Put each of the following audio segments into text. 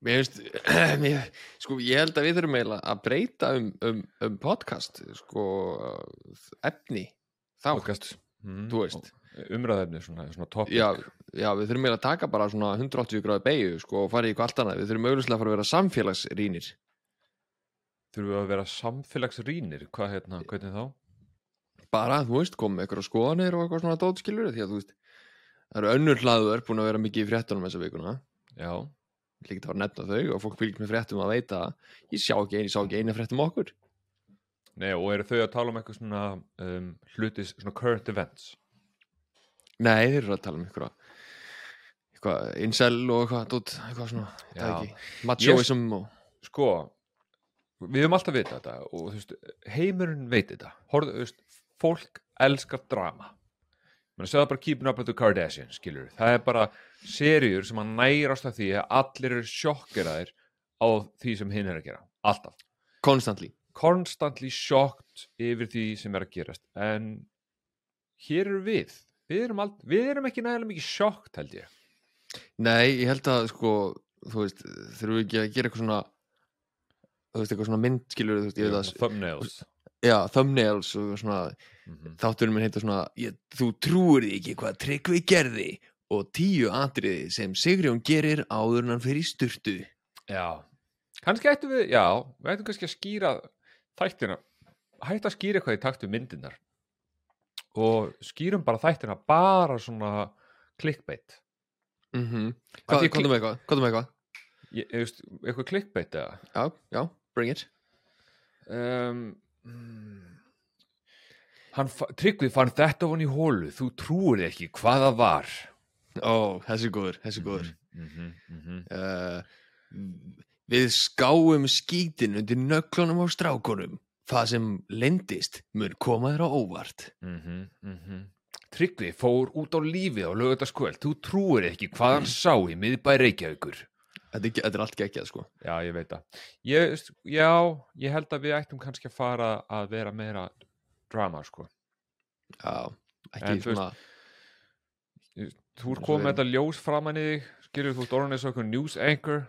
Mér finnst, mér, sko, ég held að við þurfum eiginlega að breyta um, um, um podcast, sko, efni, þá, podcast mm, þú veist. umræðefni, svona, svona topic Já, já, við þurfum eiginlega að taka bara svona 180 gráði beigju, sko, og fara í eitthvað allt annað. Við þurfum auðvitað að fara að vera samfélagsrýnir. þurfum við að vera samfélagsrýnir hvað hérna, hvernig þá? Bara, þú veist, koma með eitthvað skoðanir og eitthvað svona dótskilur, því að, þú veist, það eru önnur hlaður búin að vera mikið í fréttunum þessa vikuna. Já, Ætla ekki fara að nefna þau og fólk fylgst með fréttum að veita. Ég sjá ekki einu, sá ekki eina fréttum okkur. nei, og eru þau að tala um eitthvað svona um, hlutis, svona current events Nei, þeir eru að tala um eitthvað eitthvað incel og eitthvað dót, eitthvað svona, það Já. ekki machoism og sko, við höfum alltaf vitað þetta og þú veist, heimurinn veit þetta Horfðu, þú veist, fólk elskar drama að segja bara keeping up with the Kardashians, skilur það er bara seríur sem að nærast af því að allir eru sjokkeraðir á því sem hinn er að gera, alltaf. Constantly. Constantly shocked yfir því sem er að gerast. En hér eru við. Við erum, ald, við erum ekki nægilega mikið sjokkt held ég. Nei, ég held að sko, þú veist, þurfum við ekki að gera eitthvað svona þú veist, eitthvað svona mynd, skilur þú veist, ég veit að thumbnails já, thumbnails og svona mm þátturinn minn heita svona ég, þú trúir því ekki hvað Tryggvi gerði og tíu atriði sem Sigrjón gerir áður en hann fyrir í sturtu Já, kannski ættum við, já, við ættum kannski að skýra þættina, hætt að skýra eitthvað í takt við myndirnar og skýrum bara þættina bara svona clickbait. mm -hmm. Hvað, með eitthvað? Hvað með eitthvað? Ég, ég veist, eitthvað clickbait eða? Já, já, bring it Um, mm, hann, fa- Tryggvi fann þetta ofan í hólu, þú trúir ekki hvað það var. Ó, þessi góður, þessi góður. Mm -hmm, mm -hmm. uh, Við skáum skítin undir nöglunum á strákunum. Það sem lendist mun koma þér á óvart. Mm -hmm, Tryggvi fór út á lífið á lögutaskvöld, þú trúir ekki hvað hann sá í miðbæ Reykjavíkur. Þetta er, er allt geggjað sko Já, ég veit það. Ég, veist, já, ég held að við ættum kannski að fara að vera meira drama, sko. Já, ekki En þú svona Þú ert Eins og komið með þetta ljós framan í þig, skilur þú eins og eitthvað news anchor.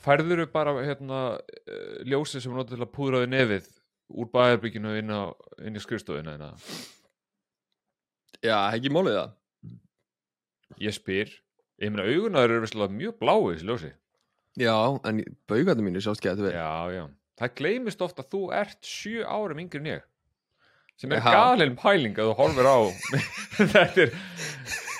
Færður bara hérna uh, ljósið sem er notið til að púðra þig nefið úr bæðarbygginu inn, inn í skrifstofuna þína. Já, ekki málið það Ég spyr, ég meina augunar eru visslega mjög bláið þessi ljósi. Já, en baugarnir mínu sjást getur vel Já, já. Það gleymist oft að þú ert sjö árum yngri en ég. Sem er galin pæling að þú horfir á. þetta er,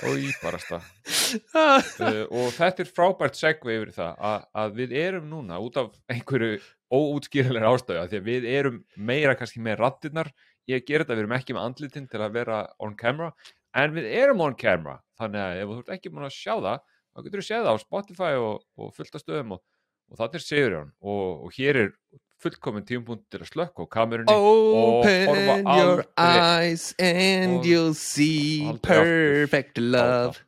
og íbarasta. uh, og þetta er frábært segvi yfir það að, að við erum núna út af einhverju óútskýrlega ástöðu því að við erum meira kannski með rattirnar ég ger þetta, við erum ekki með andlitin til að vera on camera, en við erum on camera þannig að ef þú ert ekki múin að sjá það þá getur þú séð það á Spotify og, og fullt af stöðum og, og það er Sigurjón og, og hér er fullkomin tímapunkt til að slökka á kamerunni Open your eyes and you'll see aldrei aftur. perfect love.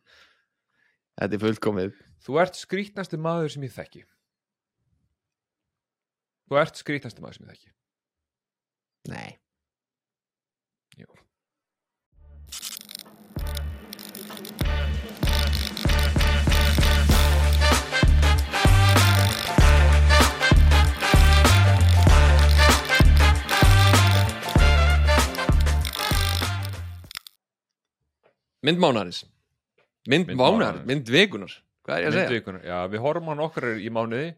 Þetta er fullkomið. Þú ert skrítnasti maður sem ég þekki. Þú ert skrítnasti maður sem ég þekki. Nei. Jú. Mynd mánarins Mynd Mynd mánar, mánaðarins. mynd vikunar Hvað er ég að segja? Já, við horfum á nokkar í mánuði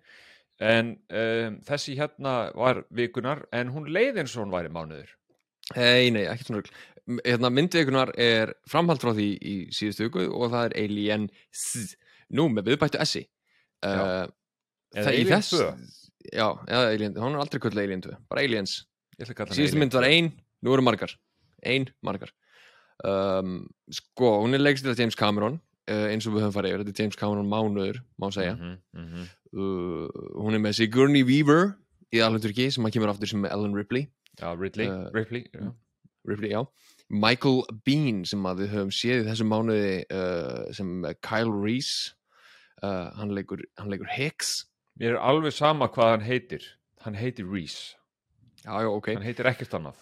en um, þessi hérna var vikunar en hún leið eins og hún væri mánuður. Nei, nei, ekki svona rugl. Hérna, Myndvikunar er framhald frá því í síðustu viku og það er Alien S. Nú, með viðbættu S-i. Uh, það í Alien þess 2. Já, eða Alien, hún er aldrei kvöld Alien 2 Bara Aliens. Síðustu Alien. mynd var ein, nú eru margar. Ein, margar um, Sko, hún er leikstýrt af James Cameron uh, eins og við höfum farið yfir, þetta er James Cameron mánuður má segja. Mhm, mhm. uh, Hún er með Sigourney Weaver í alvegturki sem að kemur aftur sem Ellen Ripley. Já, Ridley, Uh, Ripley já. Ripley, já. Michael Bean sem að við höfum séð í þessum mánuði sem Kyle Reese. Hann, leikur, hann leikur Hicks. Mér er alveg sama hvað hann heitir. Hann heitir Reese. Já, já, ok. Hann heitir ekkert annað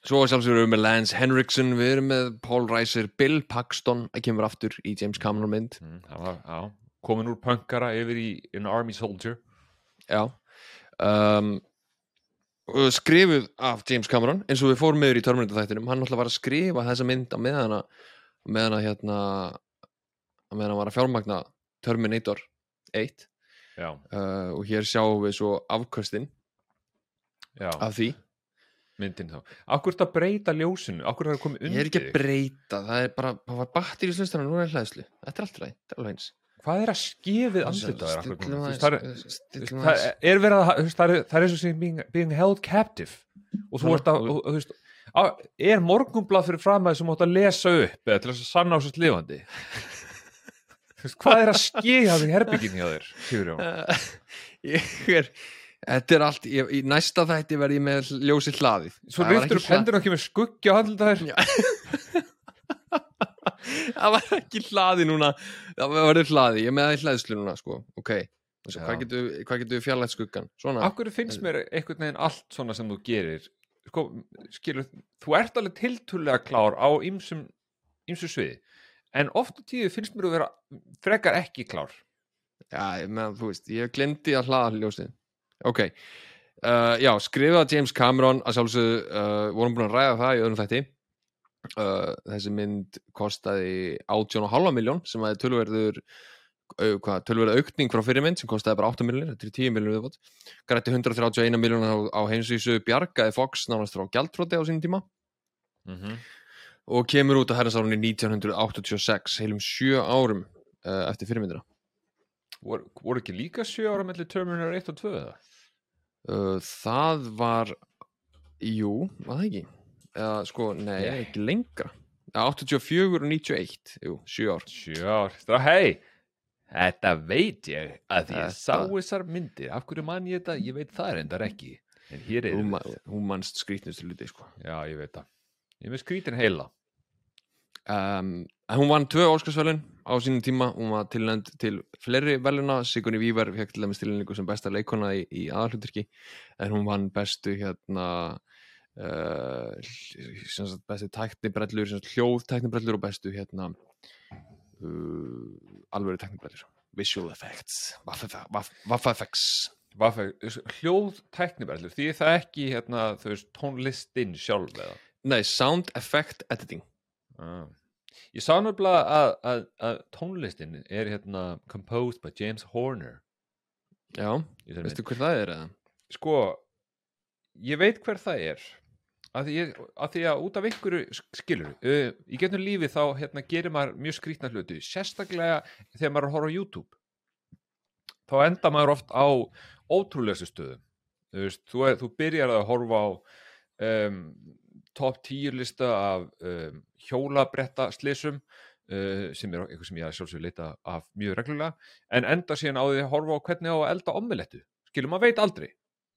Svo sjálfsögur við erum með Lance Henriksen, við erum með Paul Reiser, Bill Paxton að kemur aftur í James Cameron mynd. Mm, það var, já, komin úr punkara yfir í an army soldier. Já um, skrifuð af James Cameron eins og við fórum meður í Terminator þættinum hann náttúrulega var að skrifa þessa mynd á meðan að meðan að hérna á meðan hann var að fjármagna Terminator 1 já, uh, og hér sjáum við svo afkvöstin af því myndin þá. Akkur þetta breyta ljósinu, akkur er komið ég undir er ekki að breyta, það er bara það var battir í slustana, nú er hlæðslu. Þetta er allt ræð, þetta er alveg eins. Hvað er að skefið núna? Veist, aðeins, Það er- er verið að það er, er eins og sem being, being held captive. Og þú ert að, og- og, og, veist á, er morgunblað fyrir fram að sem átt að lesa upp eða til þess að sanna á svo lifandi? Þú veist, hvað er að því herbyggin hjá þér ég er þetta er allt, ég, í næsta þætti verð ég með ljósi hlaðið. Svo ekki upp hendur og kemur skuggja á andlitaður Já. það var ekki hlaði núna. Það var hlaði, ég með það í hlæðslu núna sko. ok, Þessu, hvað getur við fjarlægt skuggan svona, Akkur finnst mér einhvern veginn allt svona sem þú gerir? Sko, skilur, þú ert alveg tiltúlega klár á ýmsum sviði. En oft á tíðu finnst mér að vera frekar ekki klár. Já, ég með, þú veist, ég glemdi að hlaða ljósið ok, uh, já, skrifa James Cameron að sjálfsögðu, uh, vorum búin að ræða það í öðrum þætti. Uh, þessi mynd kostaði 18,5 miljón sem að er tölverður tölverður aukning frá fyrir mynd sem kostaði bara 8 miljónir, þetta er 10 miljónir viðbót. Grætti 131 miljónir á, á heimsvísu bjargaði Fox nánast frá gjaldtróti á sínum tíma. Mm -hmm. og kemur út á herrasárunni 1986 heilum sjö árum eftir fyrirmyndina Vor, voru ekki líka sjö ára mellir Terminator 1 og 2 eða? uh, það var jú, var það ekki? Eða sko, nei, Nei. ekki lengra. Ja, 84 og 91 jú, sjö ár. Sjö ár, það hei Þetta veit ég að ég sá þessar myndir. Af hverju man ég þetta, ég veit það reyndar ekki. En hér er hún, hún mannst skrýtnustu luti sko. Já, ég veit það. Ég er með skrítin heila. Um, hún vann tvö Óskarsvölun á sínum tíma, hún var tilnænd til fleiri veluna, Sigunni Vívar fekk til dæmis tilnændingu sem besta leikona í, í aðalhuturki, en hún vann bestu hérna uh, sagt, bestu tæknibrellur sem sagt, hljóð tæknibrellur og bestu hérna uh, alvöru tæknibrellur. Visual effects. Vaffa effects. Vaffa, hljóð tæknibrellur því það ekki hérna, veist, tónlistin sjálf eða? Nei, sound effect editing. Ah. Ég sá nefnilega að, að, að tónlistin er hérna composed by James Horner. Já, veistu hver það er eða? Sko, ég veit hver það er. Að því, ég, að því að út af einhverju skilur, uh, í getnum lífi þá hérna, gerir maður mjög skrýtna hluti. Sérstaklega þegar maður að horfa á YouTube. Þá enda maður oft á ótrúlegastu stöðum. Þú, veist, þú, þú byrjar að horfa á um, top 10 lista af um, hjólabretta slissum uh, sem er eitthvað sem ég að sjálfsög leita af mjög reglulega en enda síðan á því að horfa á hvernig á að elda ommelettu skilur, maður veit aldrei.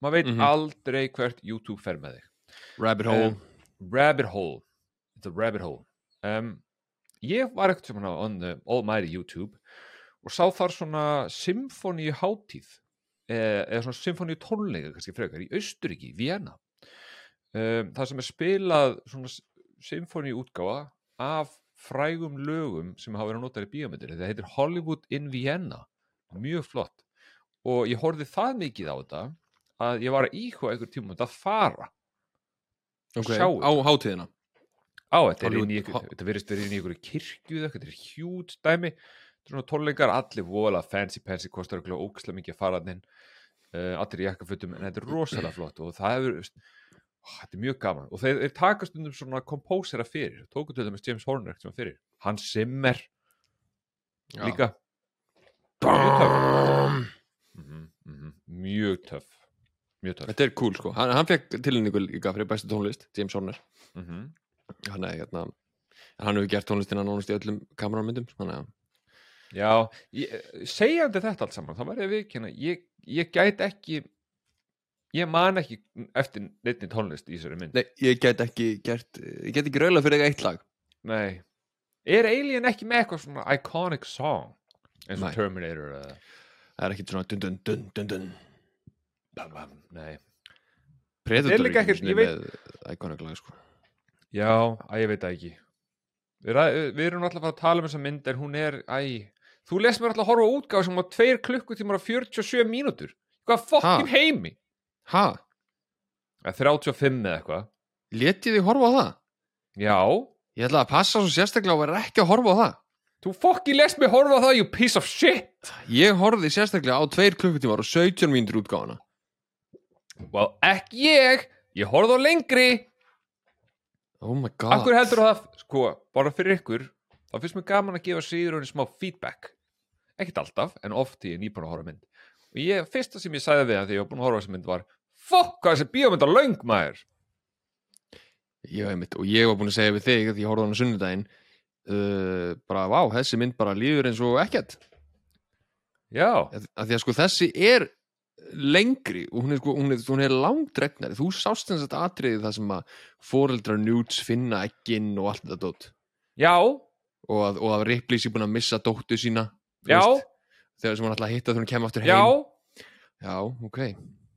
Maður veit Mhm. aldrei hvert YouTube fer með þig. Rabbit hole. Um, rabbit hole. It's a rabbit hole. Um, ég var ekkert sem hana on the almighty YouTube og sá þar svona symfóníu hátíð eh, eða svona symfóníu tónleika kannski frekar í Austuríki, Vienna um, það sem er spilað svona symfóníu útgáfa af frægum lögum sem hafa verið notar í bíómyndir þetta heitir Hollywood in Vienna. Mjög flott. Og ég horfði það mikið á þetta að ég var að íhuga einhver tíma að fara. Okay. á hátíðina? Á, þetta er inn í ykkur, þetta verðist verið inn í ykkur kirkju þetta er hjút dæmi. Þetta er svona tónleikar, allir vola fancy fancy, kostar okkur ókslega mikið að fara inn. Uh, allir í jakkafutum en þetta er rosalega flott og það hefur þetta er mjög gaman. Og þeir, þeir taka stundum svona kompósera fyrir. Tóku til dæmis James Horner sem fyrir. Hans Zimmer. Já. líka. Mjög töff. Mm -hmm, mjög töff. Mjög töff. Þetta er cool sko, hann, hann fekk tilnýningu líka fyrir bestu tónlist, James Horner. Mm -hmm. hann er hérna hann hefur gert tónlistina nánast í öllum kameramyndum þannig að Já, ég, segjandi þetta allt saman, þá verði ég viðkynna, ég, ég gæti ekki, ég man ekki eftir neittni tónlist í þessari mynd. Nei, ég get ekki gert, ég get ekki raula fyrir eitt lag Nei. Er Alien ekki með eitthvað svona iconic song, eins og Nei. Terminator eða, það er ekki svona dun dun dun dun dun bam, bam, nei. Predator er líka ekki ekkert- ég sinni með iconic lag sko Já, að ég veit það ekki Við, ræ- við erum alltaf að fara að tala um þessa mynd en hún er, æ Þú lest mér alltaf að horfa á útgáð sem á 2 klukkutímar og 47 mínútur Hvað fokkin heimi? Ha? Eða 35 eða eitthvað. Letið þið horfa á það? Já, Ég ætla að passa svo sérstaklega að vera ekki að horfa á það. Þú fokkin lest mér horfa á það, you piece of shit! Ég horfði sérstaklega á 2 klukkutímar og 17 mínútur útgáfuna. Well, ekki ég! Ég horfði á lengri! Oh my god. Akkur heldur það, sko, bara fyrir ykkur þá finnst mér gaman að gefa sigur henni smá feedback. Ekkert alltaf, en oft ég er nýbúin að horfa mynd. Og ég, fyrsta sem ég sagði við hann þegar ég var búin að horfa á þessi mynd var fokk hvað þessi bíómynd á löng maður. Já, einmitt, og ég var búin að segja við þig því ég horfði á hana á sunnudaginn uh, bara, vá, þessi mynd bara líður eins og ekkert. Já, að, að því að sko þessi er lengri og hún er, sko, hún er, hún er langdregnari þú sást þess að atriði það sem að foreldrar njúts finna ekkin og allt þetta dót. Já, og að, og að Ripley sé búin að missa dóttu sína já, veist, þegar sem hann ætla að hitta þegar hann kemur aftur heim. Já. Já, ok,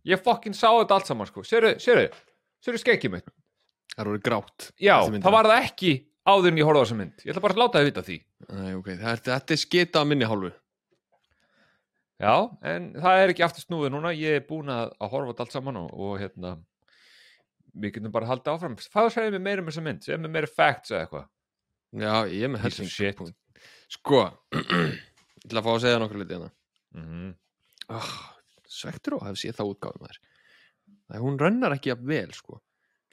ég fokkin sá þetta allt saman sko. Sérðu, sérðu, sérðu skekkið mitt? Það orðið grátt já, Þessi mynd það var það ekki áður en ég horfði á þessa mynd. Ég ætla bara að láta þið vita því. Æ, okay. það er, þetta er skita að minni hálfu. Já, en það er ekki aftur snúið núna. Ég er búin að, að horfa þetta allt saman og, og hérna við getum bara haldið áfram. Hvað segir mér meira um þessa mynd, segir mér meira facts eða eitthvað. Já, ég er með Piece of helling shit. sko ég ætla að fá að segja nokkur liti hérna. Mm oh, svektur og hef séð það útgáfum þær það hún rönnar ekki að vel sko.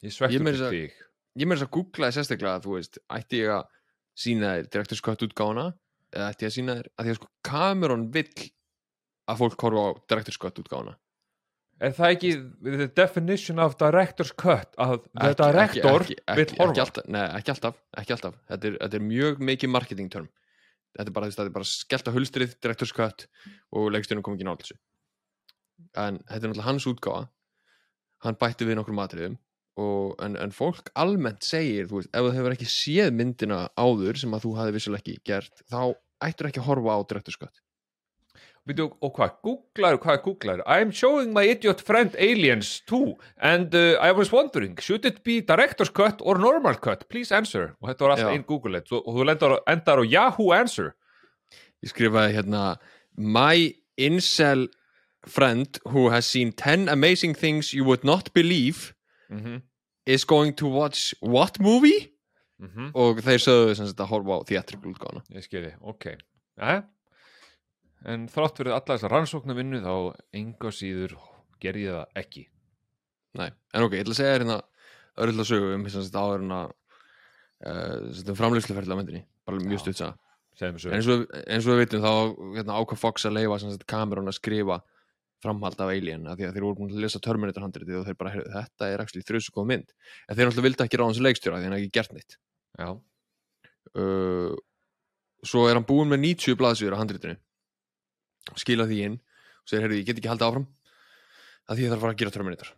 Ég svektur fyrir að- þig. ég með þess að googlaði sérstaklega að þú veist, ætti ég að sína þér direktur skött útgáfuna eða ætti ég að sína þér, að því að sko Cameron vill að fólk horfa á direktur skött útgáfuna. Er það ekki the definition of director's cut að the director ekki, ekki, ekki, horfa? alltaf, nei, ekki alltaf, ekki alltaf. Þetta, er, þetta er mjög mikið marketing term. Þetta er bara, er bara skellt á hulstrið direktur skött og leikstjörnum kom ekki nátt þessu en þetta er náttúrulega hans útgáfa hann bætti við nokkrum matriðum og, en, en fólk almennt segir þú veist, ef þú hefur ekki séð myndina áður sem að þú hafi vissulega ekki gert þá ættur ekki að horfa á direktur skött Veitu, og hvað, googlar, hvað googlar? I'm showing my idiot friend aliens too and uh, I was wondering should it be director's cut or normal cut? Please answer. Og þetta var alltaf einn google og þú endar, endar á Yahoo answer. ég skrifaði hérna my incel friend who has seen 10 amazing things you would not believe Mm -hmm. is going to watch what movie? Mm og þeir sögðu sem að horfa á theatrical útgáfuna Ég skilji, ok. Jæja. En þrátt fyrir alla þessa rannsóknar vinnu þá enga síður gerði ég það ekki. Nei, en ok, ég ætla að segja þér hérna örðla sögu um sem sagt áður en að uh, um framlýsluferðla myndinni bara mjög stutt en eins og, við vitum þá hérna, ákvað Fox að leifa kamerun að skrifa framhald af Alien af því að þeir voru búin að lesa Terminator handritið og þeir bara, heyrðu, þetta er actually þrjusu góð mynd. En þeir náttúrulega vildi ekki ráða hans leikstjóra því hann hefði ekki gert neitt. Já. uh, svo er hann búinn með 90 blaðsvíður á handritinu. Skila því inn. Og segir, heyrðu, ég get ekki haldið áfram að því ég þarf að fara að gera Terminator.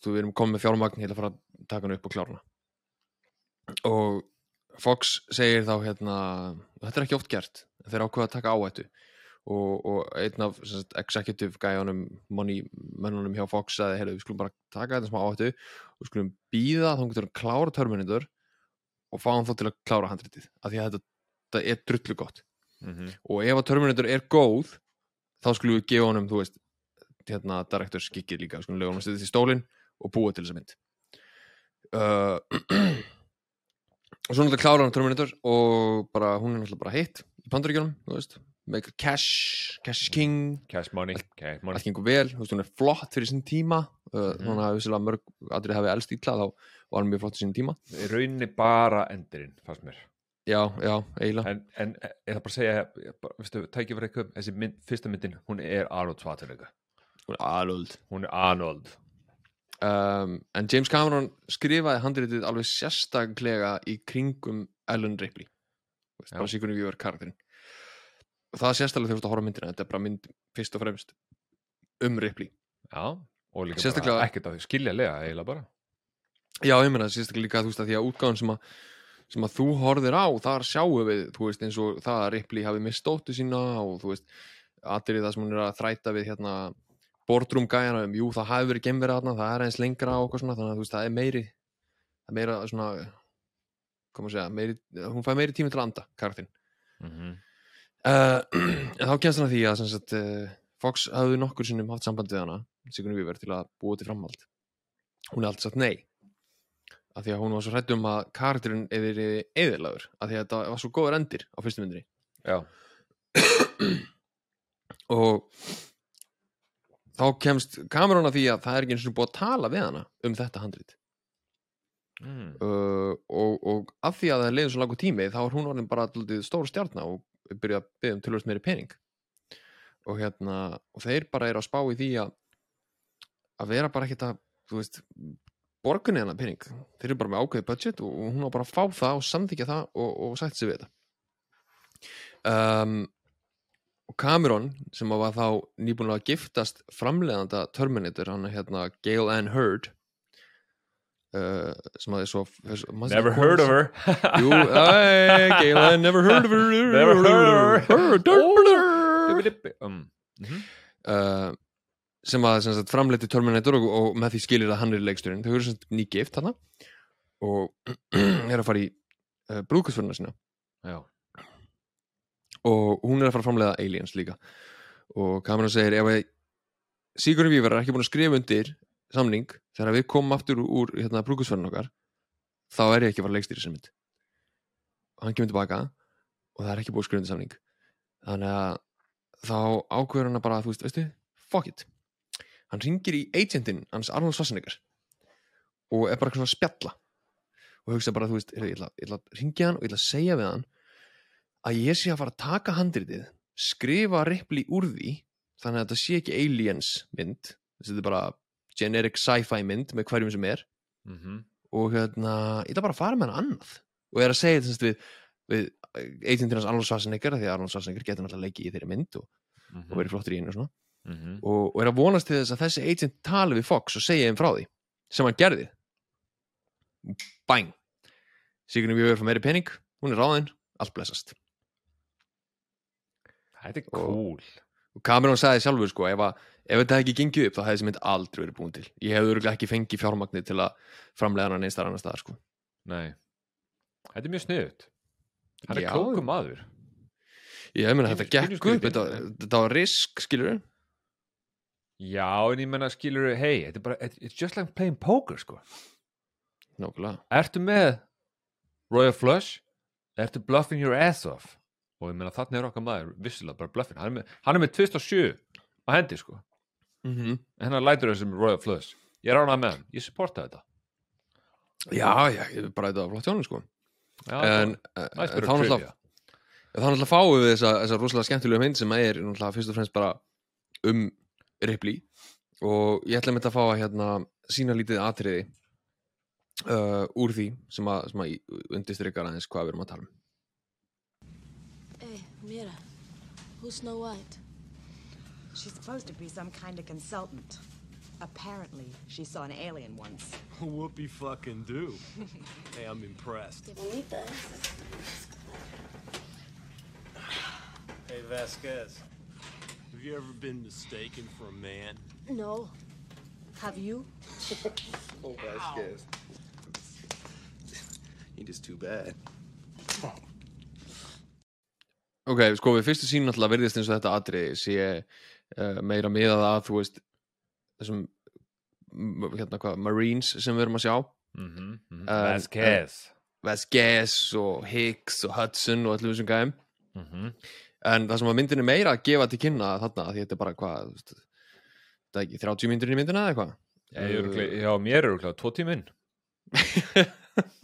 Þú við erum komið með fjármagn ætla að fara að taka hann upp og klára hana. Og Fox segir þá hérna þetta er ekki oft gert, þeir ákveða að taka áhættu og, og einn af sagt, executive gæjanum money mönnunum hjá Fox sagði, heyrðu, við skulum bara taka þetta smá áhættu og skulum býða þá getur hann klára Terminator og fá hann þá til að klára handritið af því að þetta, þetta er drullu gott. Mm og ef að Terminator er góð þá skulum við gefa honum þú veist, hérna, directors skikkið líka skulum lega honum að setja í stólinn og búa til þessa mynd. Uh, og svo náttúrulega klára hann Terminator og bara, hún er náttúrulega bara hitt í bandaríkjunum, þú veist make a cash, cash king Cash money, cash money. allt gengur vel, hún er flott fyrir sín tíma uh, Mhm. þannig að vissilega mörg aðrið hafi elst ítla þá var hann mjög flott fyrir sín tíma Í rauninni bara endurinn, fannst mér. já, já, eiginlega En, en ég það bara að segja, tækja fyrir eitthvað, þessi mynd, fyrsta myndin, hún er Arnold Schwarzenegger. hún er alvöld Hún er Arnold. um, en James Cameron skrifaði handritið alveg sérstaklega í kringum Ellen Ripley veist, Já. bara Sigourney Weaver karakterinn það er sérstaklega þegar þú ert að horfa myndina þetta er bara mynd fyrst og fremst um Ripley Já, og líka Sérstaklega- bara ekkert að því skiljalega eiginlega bara. já, ég meina sérstaklega líka þú veist að því að útgáðan sem að sem að þú horfir á, þar sjáum við þú veist eins og það að Ripley hafi mistóttu sína og þú veist aðrið það sem hún er að þræta við hérna boardroom gæjana um, jú það hafi verið gemverið þarna, það er eins lengra og svona, þannig að þú veist það er meiri það er meira svona koma að segja, meiri, hún fæ meiri tími til að anda karaktin Mhm. uh, en þá kemst hann að því að sagt, uh, Fox hafði nokkur sinnum haft samband við hana Sigrun Víver til að búa til framhald. Hún er alltaf sagt nei af því að hún var svo hrætt um að karakterinn eður eðilagur af því að þetta var svo góður endir á fyrstu myndinni. Og þá kemst kamerun að því að það er ekki eins og búið að tala við hana um þetta handrit. Mm. uh, og, og af því að það leiðin svo langur tími þá er hún orðin bara stór stjarna og byrja að byggja um tölvöld meiri pening. Og hérna og þeir bara eru að spá í því að að vera bara ekkert að þú veist, borgunni hennar pening. Þeir eru bara með ákveði budget og hún á bara að fá það og samþykja það og, og sætt sig við þetta. Um, og Cameron sem var þá nýbúin að giftast framleiðanda Terminator hann er hérna Gail Ann Hurd sem að er svo Never heard of her. Jú, Ann, never heard of her. Never heard of her. sem að framleiti Terminator og, og með því skilir að hann er leiksturinn þau eru nýgift þarna og er að fara í uh, brúðkastföruna sína. Já, og hún er að fara að framleiða Aliens líka. Og Cameron segir ef að Sigurinn Vívar er ekki búin að skrifa undir samning þegar við komum aftur úr hérna, brúkusverðin okkar þá er ég ekki að fara að leikstýra sem mynd og hann kemur tilbaka og það er ekki búið að undir samning. Þannig að þá ákveður hann að bara, þú veist, veistu, fuck it. Hann ringir í agentinn hans Arnold Schwarzenegger og er bara eitthvað svona að spjalla. Og hugsa bara, þú veist, ég ætla, að ringja hann og ég ætla að segja við hann að ég sé að fara að taka handritið skrifa Ripley úr því þannig að þetta sé ekki aliens mynd. Þetta er bara generic sci-fi mynd með hverjum sem er. Mhm. Og hérna, ég ætla bara að fara með hann annað. Og er að segja þetta við, við hans Arnold Schwarzenegger því að Arnold Schwarzenegger getur náttúrulega leikið í þeirri mynd og, mhm, og verið flottur í einu og svona. Mhm. og, og er að vonast til þess að þessi agent tali við Fox og segja þeim frá því sem hann gerði. Bang Sigrun við verðum meiri pening, hún er ráðinn allt blessast. Þetta er cool. og Cameron sagði sjálfur sko ef, að, ef þetta hefði ekki gengið upp þá hefði þessi mynd aldrei verið búin til. Ég hefði örgulega ekki fengið fjármagnir til að framlega hana neins þar annar staðar sko. Nei, þetta er mjög sniðut Hann er klókum maður. Ég meina Pínu- þetta pínu gekk upp þetta, þetta. var risk skilur Já, en ég menna skilur hei, þetta er bara, it's just like playing poker sko. Nákvæmlega. Ertu með Royal Flush? Ertu bluffing your ass off? Og ég meina þarna er okkar maður vissilega bara bluffing, hann er með, hann er með 2007 á hendi sko, mm -hmm. en hann lætur þessum Royal Flush ég er ánað með hann, ég supporta þetta já, já, ég er bara þetta var flott hjónum sko Já, en það er næst þá náttúrulega þá náttúrulega fáum við þessa, þessa rosalega skemmtilegu mynd sem er náttúrulega fyrst og fremst bara um Ripley og ég ætla með þetta að fá að hérna sína lítið atriði uh, úr því sem að, sem að undistrykar aðeins hvað við erum að tala um Hey, mira. Who's Snow White? She's supposed to be some kind of consultant. Apparently, she saw an alien once. Whoopie fucking do. hey, I'm impressed. Qué bonita Hey, Vasquez. Have you ever been mistaken for a man? No. Have you? Oh, Vasquez. He just too bad. Ok, sko við fyrstu sín náttúrulega verðist eins og þetta atriði sé uh, meira miðað að þú veist þessum hérna hvað, Marines sem við erum að sjá. Mhm, mhm. En- Vasquez. Vasquez og Hicks og Hudson og allir þessum gæm Mhm. en það sem að myndin er meira að gefa til kynna þarna, því þetta er bara hvað þetta er ekki 30 myndir í myndina eða hvað Já, mér er örugglega tvo tíminn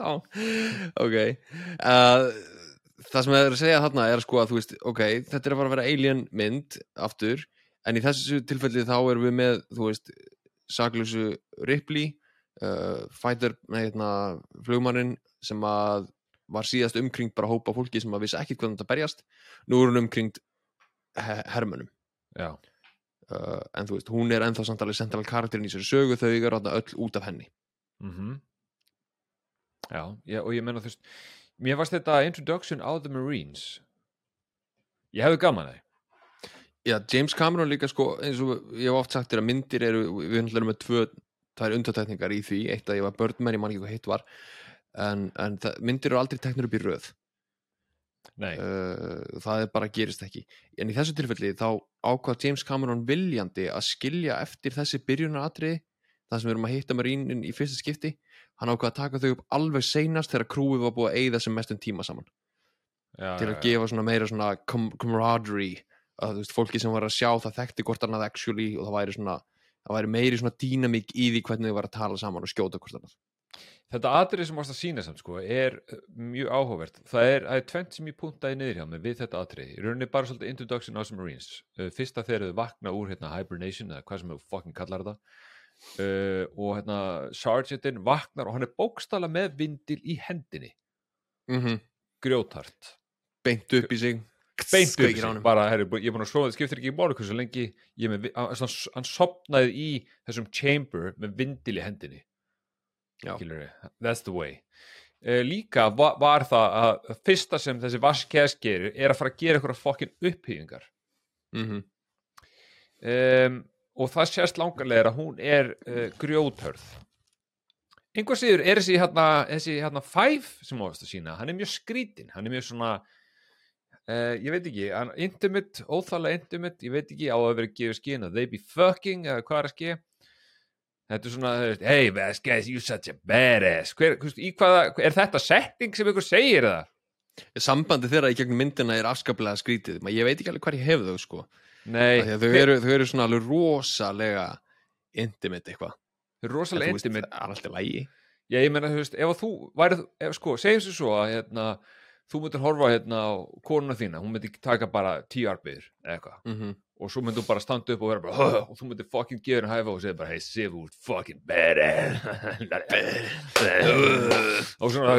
Já, ok. Uh, Það sem það er að segja þarna er sko að þú veist, ok, þetta er að fara að vera alien mynd aftur, en í þessu tilfelli þá erum við með, þú veist saklausu Ripley uh, fighter, hérna flugmannin sem að var síðast umkringt bara hópa fólki sem að vissi ekkit hvernig þetta berjast, nú er hún umkringt he hermönum uh, en þú veist, hún er ennþá samt alveg central karakterin í sér sögu, þau þarna öll út af henni. Mhm. Já, já, og ég menna þú veist Mér varst þetta introduction á The Marines. Ég hefði gaman að því Já, James Cameron líka sko eins og ég hef oft sagt þér að myndir eru við náttúrulega erum með tvö, tvær undatækningar í því. Eitt að ég var Birdman, ég man ekki hvað hitt var en, en það, myndir eru aldrei teknur upp í röð. Nei, uh, það er bara gerist ekki. En í þessu tilfelli þá ákvað James Cameron viljandi að skilja eftir þessi byrjunaratriði það sem við erum að hitta Marínin í fyrsta skipti. Hann ákvað að taka þau upp alveg seinast þegar krúið var búið að eigða sem mestum tíma saman. Já, til að gefa svona meira camaraderie að þú veist, fólki sem var að sjá það þekkti hvort annað actually og það væri svona það væri meiri svona dýnamík í því hvernig þau var að tala saman og skjóta hvort annað Þetta atrið sem varst að sína samt sko er uh, mjög áhugavert. Það er, það er tvent sem ég puntaði niður hjá mig við þetta atrið. Í rauninni bara svolítið introduction á Marines. Uh, fyrsta þegar þau vakna úr hérna, hibernation eða hvað sem þau fucking kallar þetta. Uh, og hérna Sergeantin vaknar og hann er bókstala með vindil í hendinni. mm -hmm. Grjótart. beint upp í sig Beint upp sig. Bara, herri, ég er búin að slóða, það skiptir ekki máli hversu lengi. Ég er Með, hann, hann sopnaði í þessum chamber með vindil í hendinni. That's the way uh, líka var, var það að fyrsta sem þessi Vasquez gerir er að fara að gera eitthvað fokkin upphýðingar mm um, og það sést langarlega að hún er uh, grjóthörð einhver síður er þessi hérna, þessi hérna five sem ást að sína, hann er mjög skrítin hann er mjög svona uh, ég veit ekki, hann, intimate, óþálega intimate ég veit ekki á að vera gefið skinn að they be fucking eða hvað er að ske. Þetta er svona, hey Vasquez you such a badass. Hver, hvist, hvaða, er þetta setting sem ykkur segir það? sambandi þeirra í gegnum myndina er afskaplega skrítið. Ma, ég veit ekki alveg hvað ég hef þau sko. Þau eru, þau eru svona alveg rosalega intimate eitthvað. Rosalega intimate. það er alltaf lægi Já, ég meina, þú veist, ef þú værið, sko, segjum sér svo að hérna, þú myndir horfa hérna á konuna þína, hún myndir taka bara tíu arbiður eða eitthvað mm -hmm. og svo myndir þú bara standa upp og vera bara "Huh," og þú myndir fucking gefa henni hæfa og segja bara hey, Sif, þú ert fucking badass og svona,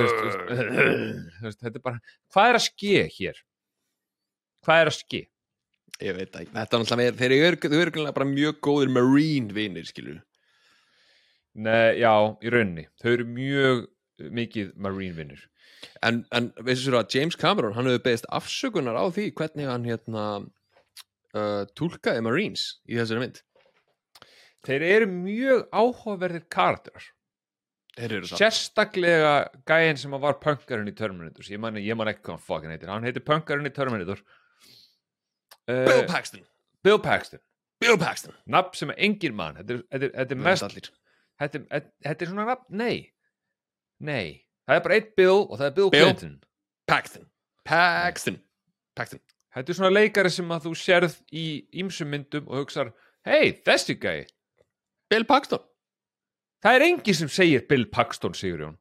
þetta er bara hvað er að ske hér? Hvað er að ske? ég veit ekki, þetta er náttúrulega þeir eru, bara mjög góðir marine vinir skilur Nei, já, í rauninni, þau eru mjög mikið marine vinnur en, en veistu svo að James Cameron hann hefur beðist afsökunar á því hvernig hann hérna uh, tólkaði marines í þessari mynd. Þeir eru mjög áhugaverðir karakterar. Sérstaklega gæinn sem var punkarinn í Terminator. Ég man, ég man ekki hvað hann fucking heitir. Hann heitir punkarinn í Terminator. Uh, Bill Paxton. Bill Paxton. Bill Paxton. Nafn sem er engin mann þetta er, mest þetta er svona nafn, nei. Nei, það er bara eitt Bill og það er Bill, Bill. Clinton. Paxton. Paxton. Paxton. Þetta er svona leikari sem að þú sérð í ýmsum myndum og hugsar hei, þessi gæi Bill Paxton. Það er engin sem segir Bill Paxton, Sigurjón.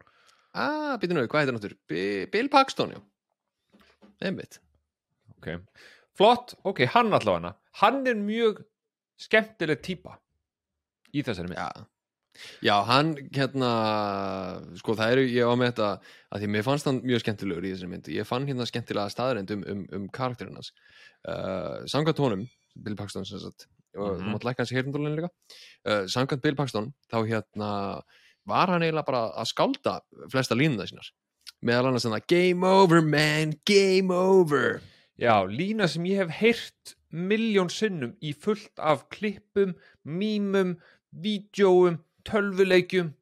Ah, býtum við, hvað heitir hann áttur? Bi- Bill Paxton, já. Einmitt. Ok, flott, ok, hann allavega. Hann er mjög skemmtileg típa í þessari mynd. Já, já hann hérna, sko það eru, ég á með þetta að því mér fannst hann mjög skemmtilegur í þessari mynd. Ég fann hérna skemmtilega staðreind um, um, um karakterinn hans. Uh, Samkvæmt honum, Bill Paxton sem sagt og Mhm. þú mátt lækka hans í heyrndólinu líka uh, Samkvæmt Bill Paxton, þá hérna var hann eiginlega bara að skálda flesta línuna sínar. Meðal annars þannig Game over man, game over. Já, lína sem ég hef heyrt miljón sinnum í fullt af klippum, mýmum, vídjóum, tölvuleikjum.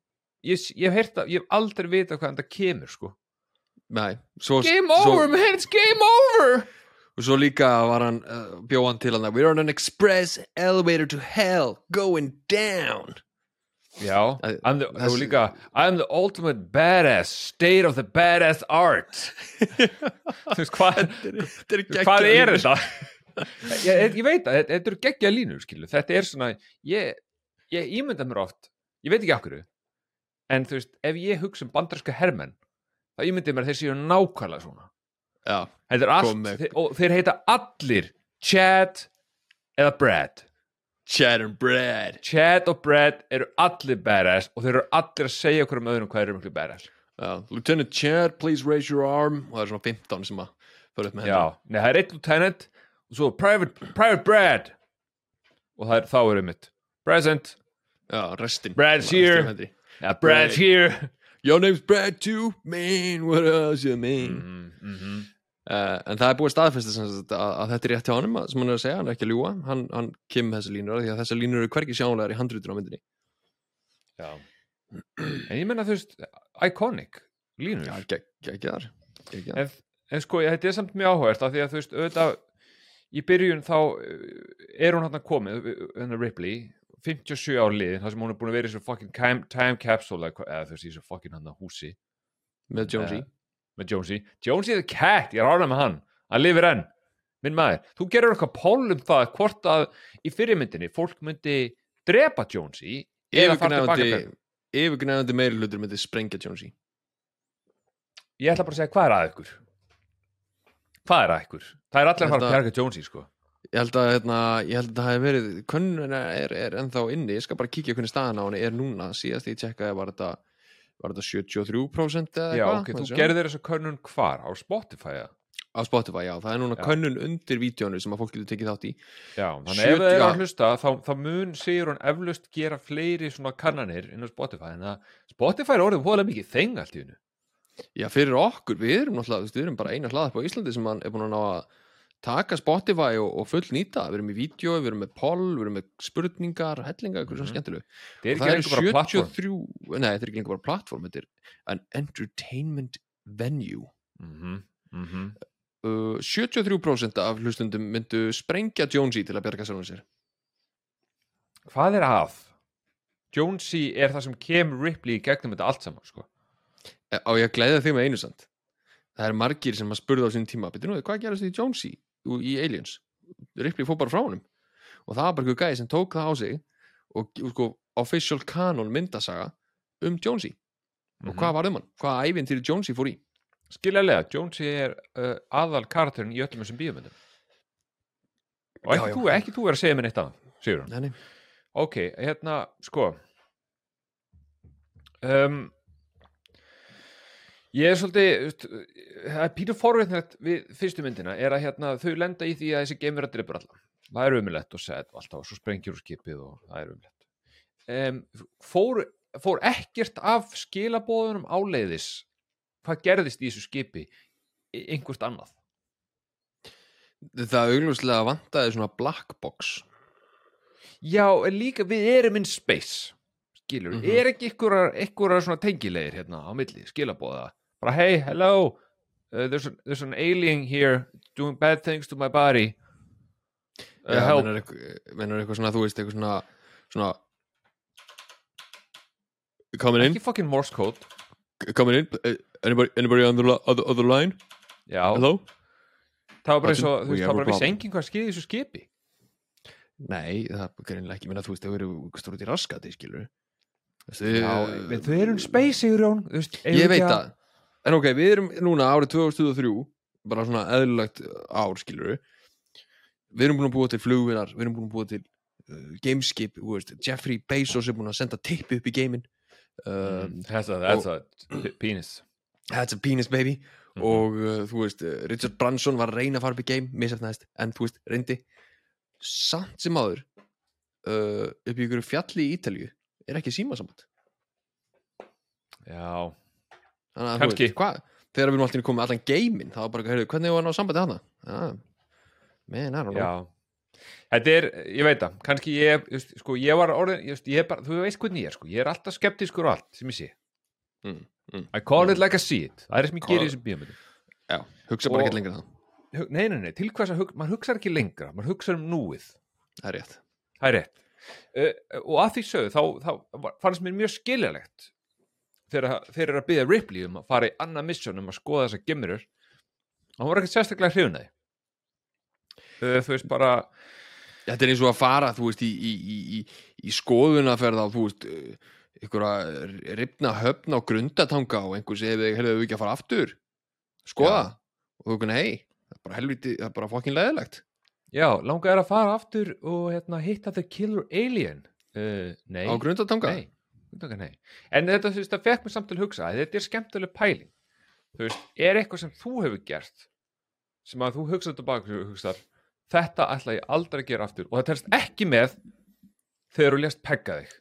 Ég, ég hef heyrt það, ég hef aldrei vitað hvað þetta kemur, sko. Nei, svo, Game svo, over, man, it's game over! Og svo líka var hann, uh, bjóð hann til hann We're on an express elevator to hell Going down Já, Æ, I'm the, þessi- og líka, I'm the ultimate badass, state of the badass art. Þú veist, hvað, hvað er þetta? ég, ég veit að þetta, eru geggja línur, skilu. Þetta er svona, ég, ég ímynda mér oft, ég veit ekki af hverju, en þú veist, ef ég hugsa um bandarska hermenn, þá ímyndi mér að þeir séu nákvæmlega svona. Já, allt, og þeir heita allir Chad eða Brad. Chad and Brad Chad og Brad eru allir badass og þeir eru allir að segja okkur um öðrum hvað eru miklu badass. Já, Lieutenant Chad, please raise your arm Og það er svona 15 sem að fyrir upp með Já, nei, það er eitt lieutenant og svo Private, Private Brad og það er, þá er mitt Present, Já, restin. Brad's here. yeah, Brad's here. Your name's Brad too Man, what else you mean? Mm -hmm. uh, En það er búið staðfesta sem sagt að, að þetta er rétt hjá honum að- sem hann er að segja, hann er ekki að ljúga. Hann, hann kemur þessi línur af því að þessi línur eru hvergi sjánulegar í handrýtur á myndinni. Já. En ég menna þú veist, iconic línur. Já, geggjar geggjar en, en sko, þetta er samt mjög áhugert af því að þú veist, auðvitað í byrjun þá uh, er hún hann komið hennar Ripley 57 ár liðin, þar sem hún er búin að vera í svo fucking time, time capsule eða, þú veist, í svo fucking hann húsi. Með Jonesy. Eh, með Jonesy. Jonesy the cat, ég er ánægð með hann. Hann lifir enn, minn maður þú gerur eitthvað pól um það hvort að í fyrirmyndinni fólk myndi drepa Jonesy yfirgnæfandi meiri hlutur myndi sprengja Jonesy. Ég ætla bara að segja hvað er að ykkur? Hvað er að ykkur? Það er allir að fara að Þetta- bjarga Jonesy sko ég held að, hérna, ég held að það hefði verið könnun er, er ennþá inni, ég skal bara kíkja hvernig staðan á henni. Er núna, síðast ég tjekkaði var þetta var þetta 73% eða já, eitthvað? ok, þú gerðir þessa könnun hvar? Á Spotify á Spotify, já, það er núna Já. könnun undir vídjónu sem að fólk getur tekið þátt í. Já, þannig 70 ef það er að hlusta þá, þá mun sigur hún eflaust gera fleiri svona kannanir inn á Spotify en að Spotify er orðið hóðlega mikið þeng allt í hennu já, fyrir okkur, við erum náttúrulega, við erum bara eina hlaðar på Íslandi sem er búin að ná að taka Spotify og, og full nýta við erum í vídeo, við erum með poll, við erum með spurningar hellinga, eitthvað svona Mhm. skemmtilegu það er bara plattform 73 nei, þetta er ekki lengur bara plattform þetta er an entertainment venue mm -hmm. uh, 73% af hlustundum myndu sprengja Jonesy til að bjarga sér sér hvað er að? Jonesy er það sem kemur Ripley í gegnum þetta allt saman sko. Á ég að glæða þig með einu samt það er margir sem að spurða á sín tíma betur nú, hvað gerast því Jonesy í Aliens. Ripley fór bara frá honum. Og það var bara eitthvað gæði sem tók það á sig og sko, official canon myndasaga um Jonesy. Og Mhm. hvað var um hann, hvað ævinn Jonesy fór í? Skiljalega, Jonesy er uh, aðal karakterin í öllum þessum bíómyndum. Og Já, ekki, já. þú, ekki þú er að segja mér neitt annað sigur nei. ok, hérna, sko um, ég er svolítið það er pínu forveitnætt við fyrstu myndina er að hérna, þau lenda í því að þessi geimur að dreipur alla. Það er umilegt og sett og alltaf og svo sprengjur úr skipið og það er umilegt um, fór, fór ekkert af skilabóðunum áleiðis hvað gerðist í þessu skipi í einhvert annað? Það augljóslega vantaði svona black box. Já, líka við erum in space skilur, Mhm. er ekki ykkur svona tengilegir hérna á milli skilabóða, bara hey, hello uh, there's, an, there's an alien here doing bad things to my body. Uh, Já, help. eitthvað, menur eitthvað svona, þú veist, eitthvað svona svona coming in, ekki fucking Morse code. Coming in? Uh, anybody, anybody on the, other, other line? Já, hello? það var bara eins og, þú veist, það var a bara problem. enginn hvað skeiði í þessu skipi. Nei, það er greinlega ekki, minna, þú veist, þau eru stór út í raskati, skilur við, þau eru in space, sigur Jón Ég við veit það, en ok, við erum núna árið 2023, bara svona eðlilegt ár, skilur við erum búin að búa til flugvilar, við erum búin að búa til uh, gameskip, veist, Jeffrey Bezos er búin að senda tippi upp í geiminn. Uh, Mm, that's a, that's a penis. That's a penis baby. Mhm. og uh, þú veist, uh, Richard Branson var að reyna að fara upp í game, misefnaðist en þú veist, reyndi. Samt sem áður uh, upp í ykkur fjalli í Ítalju er ekki símasamband Já, Þannig að, þú Kannski. veist, hvað, þegar við erum alltaf komið allan geiminn, það var bara, heyrðu, hvernig var að ná sambandi hana? Já, man, I don't know já Þetta er, ég veit það, kannski ég, þú veist, sko, ég var orðin, veist, ég er bara, þú veist hvernig ég er, sko, ég er alltaf skeptiskur á allt sem ég sé. Mm, mm, I call it like I see it, það er sem ég gerir í þessum bíómyndum. Já, hugsa bara Og- ekki lengra en það, Nei, nei, nei, til hvers að hugsa, maður hugsa ekki lengra, maður hugsa um núið, það er rétt það er rétt. Uh, og að því sögðu, þá, þá fannst mér mjög skiljalegt þegar þeir eru að byggja Ripley um að fara í annað mission um að skoða þessar gemurur, hann var ekkert sérstaklega hrifnaði. Uh, þú veist bara, Þetta er eins og að fara, þú veist, í, í, í, í, í skoðunaferð á, þú veist, uh, einhverja ripna höfn á grundatanga og einhver segir þig, heyrðu, við ekki að fara aftur? Skoða, og þú kunni, hei það er bara helviti, það er bara fokkin leðilegt já, langar er að fara aftur og hérna, hitta the killer alien. Uh, nei. á grundatanga Nei, Grundtanga, nei. En þetta, þú veist, það fekk mér samt til að hugsa þetta er skemmtileg pæling. Þú veist, er eitthvað sem þú hefur gert sem að þú hugsaði tilbaka og hugsar þetta ætla ég aldrei að gera aftur og það telst ekki með þegar þú lést pegga þig.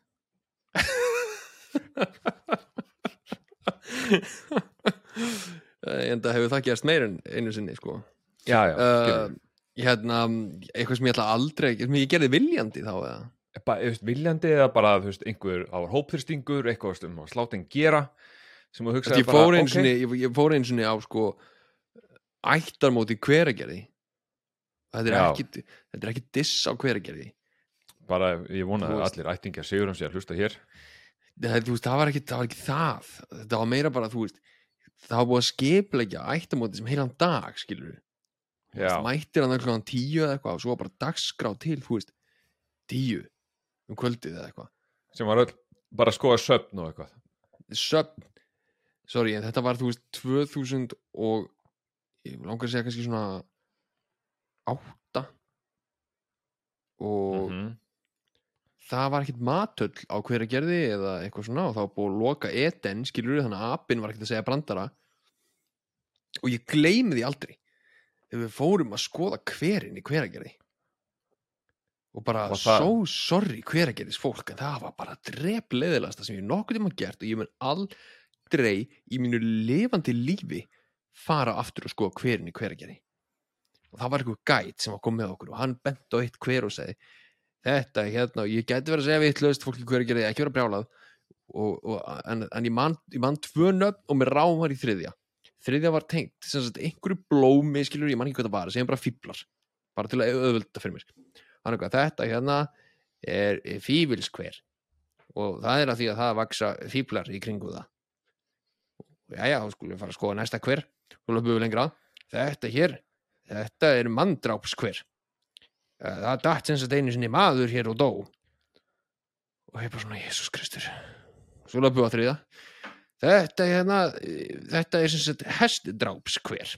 Eh, en það hefur það gerst meir en einu sinni, sko Já, já, uh, hérna, eitthvað sem ég ætla aldrei ég gerði viljandi þá eða? Þú veist, viljandi eða bara, veist, einhver á hópþyrstingur, eitthvað sem að sláttinn gera sem þú hugsaði bara, sinni, ég, fór einu sinni á sko ættarmóti hveragerði. Þetta er ekki þetta er ekki diss á hveragerði. Bara ég vona að allir ættingjar sigur um sig að hlusta hér. Það, veist, það, var ekki, það var ekki það. Þetta var meira bara, þú veist það var búið að skipleggja ættarmóti sem heilan dag skilur Já. mættir hann klokkan tíu eða eitthvað og svo bara dagskrá til, veist tíu um kvöldið eða eitthvað. Sem var öll bara að skoða söfn og eitthvað. Söfn. Sorry, en þetta var þú veist 2000 og ég langar að segja kannski svona 8 og Mhm. það var ekkit matöll á hverja gerði eða eitthvað svona og var búið að loka eten skilur þannig að apinn var ekkit að segja brandara. Og ég gleymi því aldrei þegar við fórum að skoða hverinn í hverja gerði og bara Var það- so sorry hverja gerðis fólk en það var bara drepleðilegasta sem ég nokkuð tíma gert og ég mun aldrei í mínu lifandi lífi fara aftur og skoða hverinn í hverja gerði og það var eitthvað gæt sem var komið með okkur og hann bent á eitt hver og segi þetta er hérna, og ég gæti verið að segja vitlaust fólki hver að gera ekki vera brjálað. Og, og, en, en ég man, ég man tvö nöfn og mér ráum var í þriðja þriðja var tengt, sem einhverju blómi skilur, ég man ekki hvað það var, segjum bara fíblar bara til að auðvölda fyrir mér. Hann er hvað, þetta hérna er fívilskver og það er að því að það vaksa fíblar í kringu það. Jæja, þá skulum við fara að skoða næsta hver og löpum við lengra. Þetta hér, þetta er mandrápskver Eh, það datt sem sagt einu sinni maður hér og dó. Og ég bara svona Jésús Kristur. Svo löpum við að þriða þetta er hérna þetta er sem sagt hestdrápskver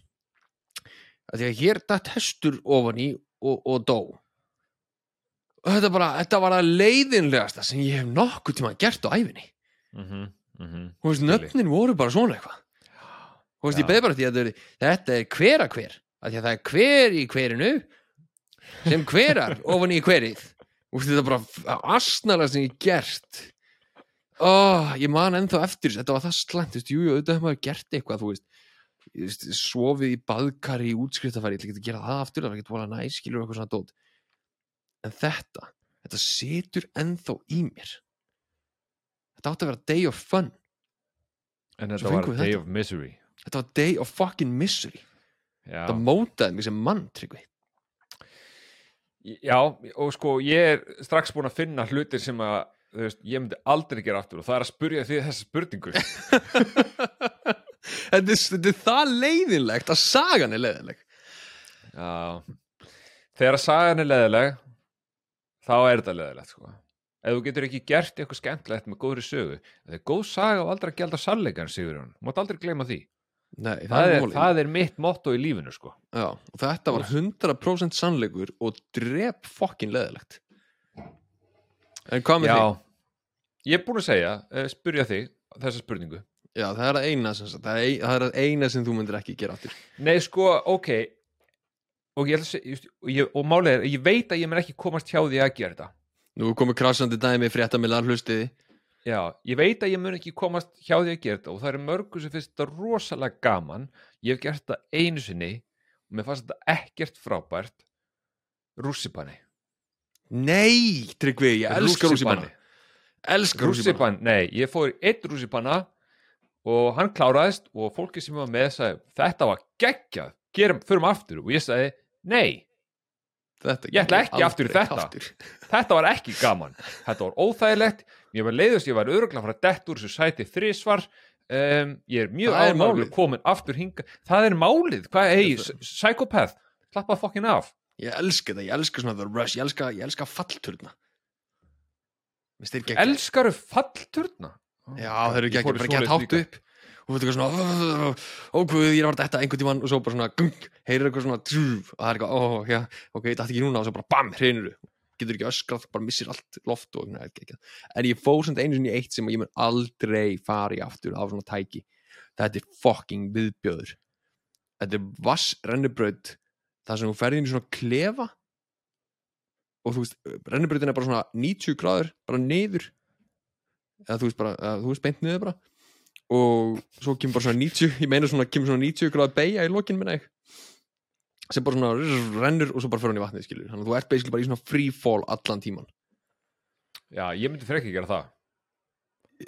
að því að hér datt hestur ofan í og, og dó. Og þetta bara, þetta var að leiðinlegasta sem ég hef nokkuð tíma gert á æfinni Mhm, mhm. þú veist, Skilji. nöfnin voru bara svona eitthvað. Þú veist, ég beði bara því að þetta er, þetta er hver að því að það er hver í hverinu sem hverar ofan í hverið. Veist, þetta er bara asnala sem ég gert oh, ég man ennþá eftir þetta var það slæmt þú veist, jú, jú, auðvitað hefur maður gert eitthvað þú veist, sofið í baðkari í útskriftafæri, ég ætla ekki að gera það aftur það var ekki að næ, skilur eitthvað svona dót. En þetta, þetta situr ennþá í mér. Þetta átti að vera day of fun. En þetta var Day þetta. of Misery. Þetta var day of fucking misery. Já. þetta mótaði mig sem mann, Tryggvi. Já, og sko ég er strax búin að finna hlutir sem að veist, ég myndi aldrei gera aftur og það er að spurja því þessa spurningu. Þetta, er, þetta er það leiðinlegt að sagan er leiðinleg. Já. Þegar sagan er leðileg þá er þetta leðilegt sko. Ef þú getur ekki gert eitthvað skemmtilegt með góðri sögu það er góð saga og aldrei að gelda sannleikan sigur hún, mátt aldrei gleyma því. Nei, það, það er, það er mitt motto í lífinu sko. Já, þetta var 100% sannleikur og drep fucking leðilegt en hvað með já, því? ég er búin að segja uh, spurja þig þessa spurningu. Já, það er að eina sem sagt, það er, það er að eina sem þú myndir ekki gera aftur. Nei, sko, ok. Og, ég, ætla að seg- just- og, ég, og málið er, ég veit að ég mun ekki komast hjá því að gera þetta. Nú komið krassandi dæmi frétta með hlustiði Já, ég veit að ég mun ekki komast hjá því að gera þetta og það eru mörgur sem finnst þetta rosalega gaman. Ég hef gert þetta einu sinni og mér fannst þetta ekkert frábært. Rússipanni Nei, Tryggvi, ég elskar rússipanna. Elskar rússipanna. Rússipann, nei, ég fór einn rússipanna og hann kláraðist og fólki sem var með sagði, þetta var geggjað, gerum, förum aftur. Og ég sagði, nei, Ég ætla ekki aftur í þetta. aftur. þetta var ekki gaman. Þetta var óþægilegt, ég var leiðust ég var öruglega að fara dett úr þessu sæti þrísvar um, ég er mjög Það er ánægður málið. komin aftur hinga það er málið, hvað hey, psychopath slappað fokkin af Ég elska þetta, ég elska svona The Rush Ég elska, ég elska fallturna Mér styrir ekki elskaru fallturna Já, þeir eru í bara gett hátt upp og þú veit eitthvað svona ógúð, ég er að vera þetta einhvern tímann og svo bara svona gung, heyrir eitthvað svona tjúf, og það er eitthvað, ó, já, ok, þetta ekki núna og svo bara bam, hreinur getur ekki öskrað, bara missir allt loft og ekki, ekki. en ég fór samt einu sinni í eitt sem ég mun aldrei fara í aftur á svona tæki þetta er fucking viðbjöður þetta er vass rennubraut það sem þú ferði inn í svona klefa og þú veist, rennubrautin er bara svona 90 gráður, bara niður eða þú veist bara, eða, þú veist beint niður bara. Og svo kemur bara svona 90 ég meina svona, kemur svona 90 gráður beigja í lokin minna ég sem bara svona rrr, rennur og svo bara fyrir hann í vatnið skilur þannig að þú ert basically bara í svona free fall allan tíman já, ég myndi frekar gera það.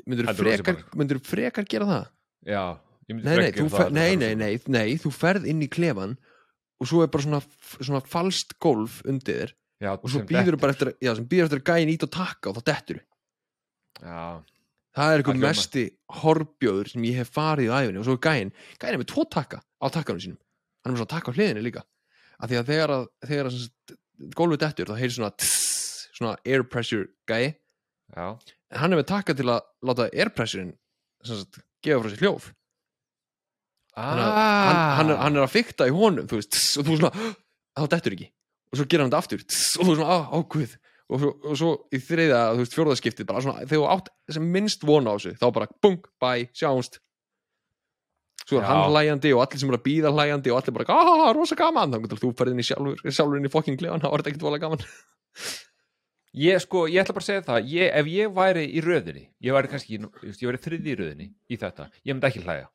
Myndur þú frekar, frekar gera það? Já ég myndi frekar gera það nei, nei, nei, nei, þú ferð inn í klefan og svo er bara svona, svona falskt golf undir þér já, og svo býður dettur. bara eftir, já, sem býður eftir að gæin ít og takka og þá dettur já, það er hljómar. mesti horbjóður sem ég hef farið í æfinni og svo er gæin, gæin er með tvo takka á takkanum sínum, hann er með svona takka á hliðinni líka. Af því að þegar að, þegar að gólfið dettur þá heyrir svona tss, svona air pressure gæi. Já, en hann er með takka til að láta air pressurein gefa frá sér hljóf Þannig að hann, hann, er, hann er að fykta í honum þú veist, tss, og þú svona þá dettur ekki, og svo gerir hann þetta aftur tss, og þú svona, á, á, guð og svo, og svo í þriða, þú veist, fjórðaskiptið bara svona, þegar þú átt sem minnst vona á þessu þá bara, bung, bye, sjáumst. Svo er hann hlæjandi og allir sem eru að býða hlæjandi og allir bara, ah, rosa gaman. Þá getur þú ferð inn í sjálfur, sjálfur inn í fokking klefa þá er þetta ekkert vola gaman. Ég sko, ég ætla bara að segja það ég, ef ég væri í röðinni ég væri kannski, ég væri þriði í röðinni í þetta, ég myndi ekki hlæja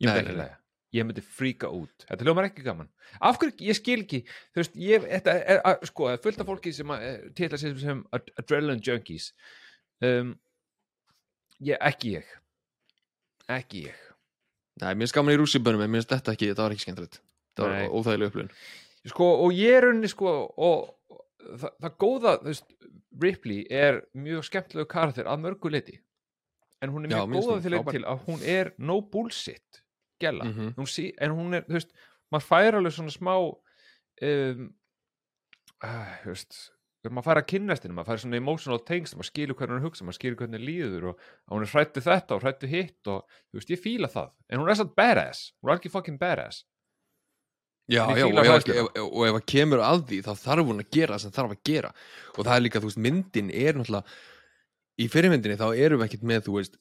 ég myndi Nei, nei, nei. ég myndi fríka út, þetta hljómar ekki gaman. Af hverju, ég skil ekki þú veist, ég, þetta er, að, sko, fullt af fólki sem til að segja sem ad- adrenaline junkies. Um, ég, ekki ég. Ekki ég. Nei, mér finnst gaman í rússibönum en mér finnst þetta ekki, þetta var ekki skemmtilegt. Þetta Nei. var óþægileg upplifun. Sko, og ég er unni sko, og, og það, það góða þú veist, Ripley er mjög skemmtilegu karakter að mörgu leiti en hún er Já, mjög finnst góða til að hún er no bullshit gæla, Mhm. hún sí, en hún er þú veist, maður fær alveg svona smá um, uh, þú veist maður fær að kynnast henni, maður fær svona emotional tengst maður skilur hvernig hún hugsa, maður skilur hvernig henni líður og hún er hrættu þetta og hrættu hitt og þú veist, ég fíla það, en hún er satt badass hún er ekki fucking badass. Já, já, og ef, ef, og ef að kemur að því þá þarf hún að gera það sem þarf að gera. Og það er líka, þú veist, myndin er náttúrulega í fyrirmyndinni þá erum við ekkert með, þú veist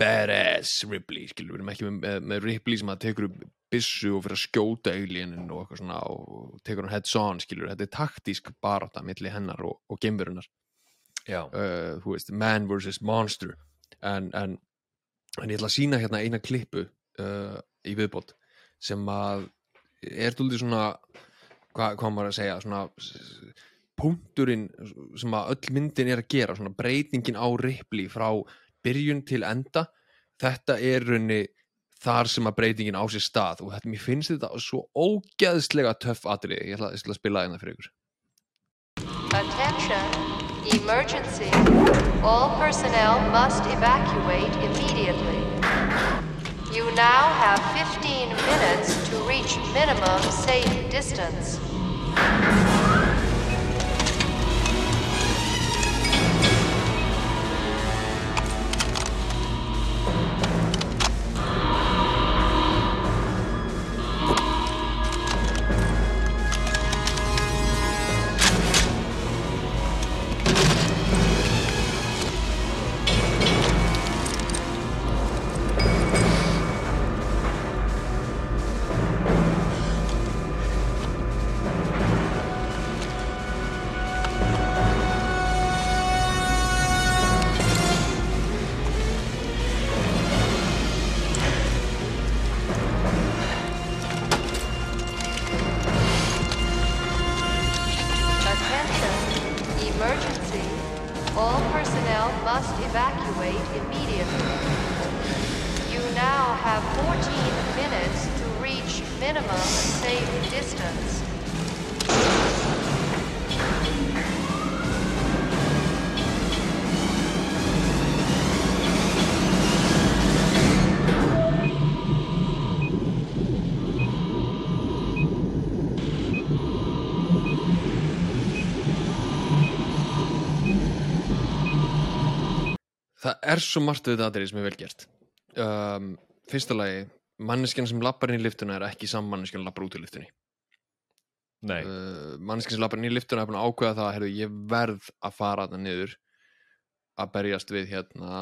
badass Ripley, skilur, við erum ekki með, með, Ripley sem að tekur upp byssu og fyrir að skjóta alienin og eitthvað svona og tekur hann heads on, skilur, þetta er taktísk barata milli hennar og, og gemverunar uh, þú veist, man vs. monster. En, en, en ég ætla að sína hérna eina klippu uh, í viðbót sem að er dúldið svona hvað, á maður að segja svona punkturinn sem að öll myndin er að gera svona breytingin á Ripley frá byrjun til enda þetta er raunni þar sem að breytingin á sér stað og þetta, mér finnst þetta svo ógeðslega töff atrið, ég ætla, ég ætla að spila hérna fyrir ykkur Attention, emergency. All personnel must evacuate immediately. You now have 15 minutes to reach minimum safe distance. Er svo margt við þetta aðrið sem er vel gert. Um, Fyrsta lagi manneskjan sem lappar inn í liftuna er ekki saman manneskjan lappar út í liftunni nei. Uh, manneskjan sem lappar inn í liftuna er búin að ákveða það heyrðu, ég verð að fara þarna niður að berjast við hérna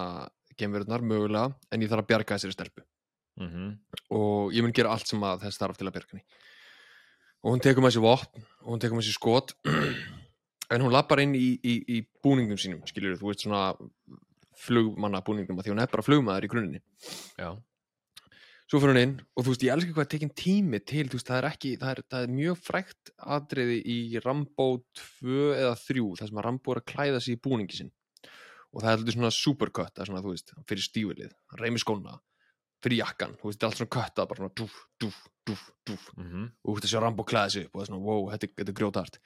gemverðnar mögulega en ég þarf að bjarga þessari stelpu. Mm og ég mun gera allt sem að þess þarf til að bjarga henni. Og hún tekur með sér vopn og hún tekur með sér skot en hún lappar inn í, í, í búningum sínum skilur þú veist svona flugmanna búningum því hún er bara flugmaður í grunninni já, svo fyrir hún inn og þú veist ég elska hvað er tekin tími til þú veist það er ekki það er, það er mjög frækt atriði í Rambo 2 eða 3 þar sem að Rambo er að klæða sig í búningi sinn. Og það er alltaf svona supercut það er svona þú veist fyrir stífilið hann reymir skóna fyrir jakkan, þú veist, þetta er allt svona köttað bara svona dúf, dúf, dúf, dúf. Mm og þú veist að sjá Rambo klæða sig upp og það er svona, wow, þetta, er- þetta er grjótart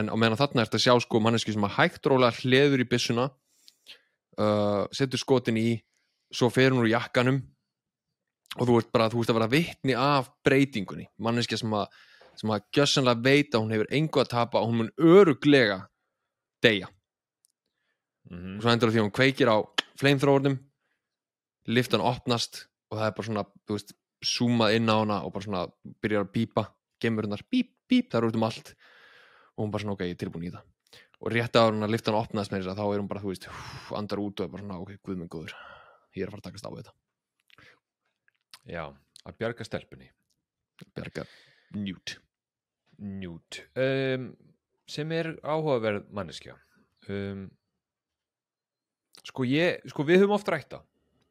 en á meðan þarna ertu að sjá sko manneski sem að hægt rólega hleður í byssuna uh, setur skotin í svo fer hún úr jakkanum og þú ert bara, þú ert að vera vitni af breytingunni, manneski sem að sem að gjössanlega veit að hún hefur engu að tapa og hún mun öruglega deyja. -hmm. og svo endur það því að hún kveikir á flamethrowerðum liftan opnast og það er bara svona, þú veist, zoomað inn á hana og bara svona byrjar að pípa gemurinnar, píp, píp, það er út um allt. Og hún bara svona, ok, ég er tilbúin í það og rétt á hana liftan opnast með þess að þá er hún bara, þú veist, andar út og er bara svona, ok, guð minn góður ég er að fara að takast á þetta. Já, að bjarga stelpunni. Berga Newt Newt um, sem er áhugaverð manneskja. Um, sko ég sko við höfum oft rætta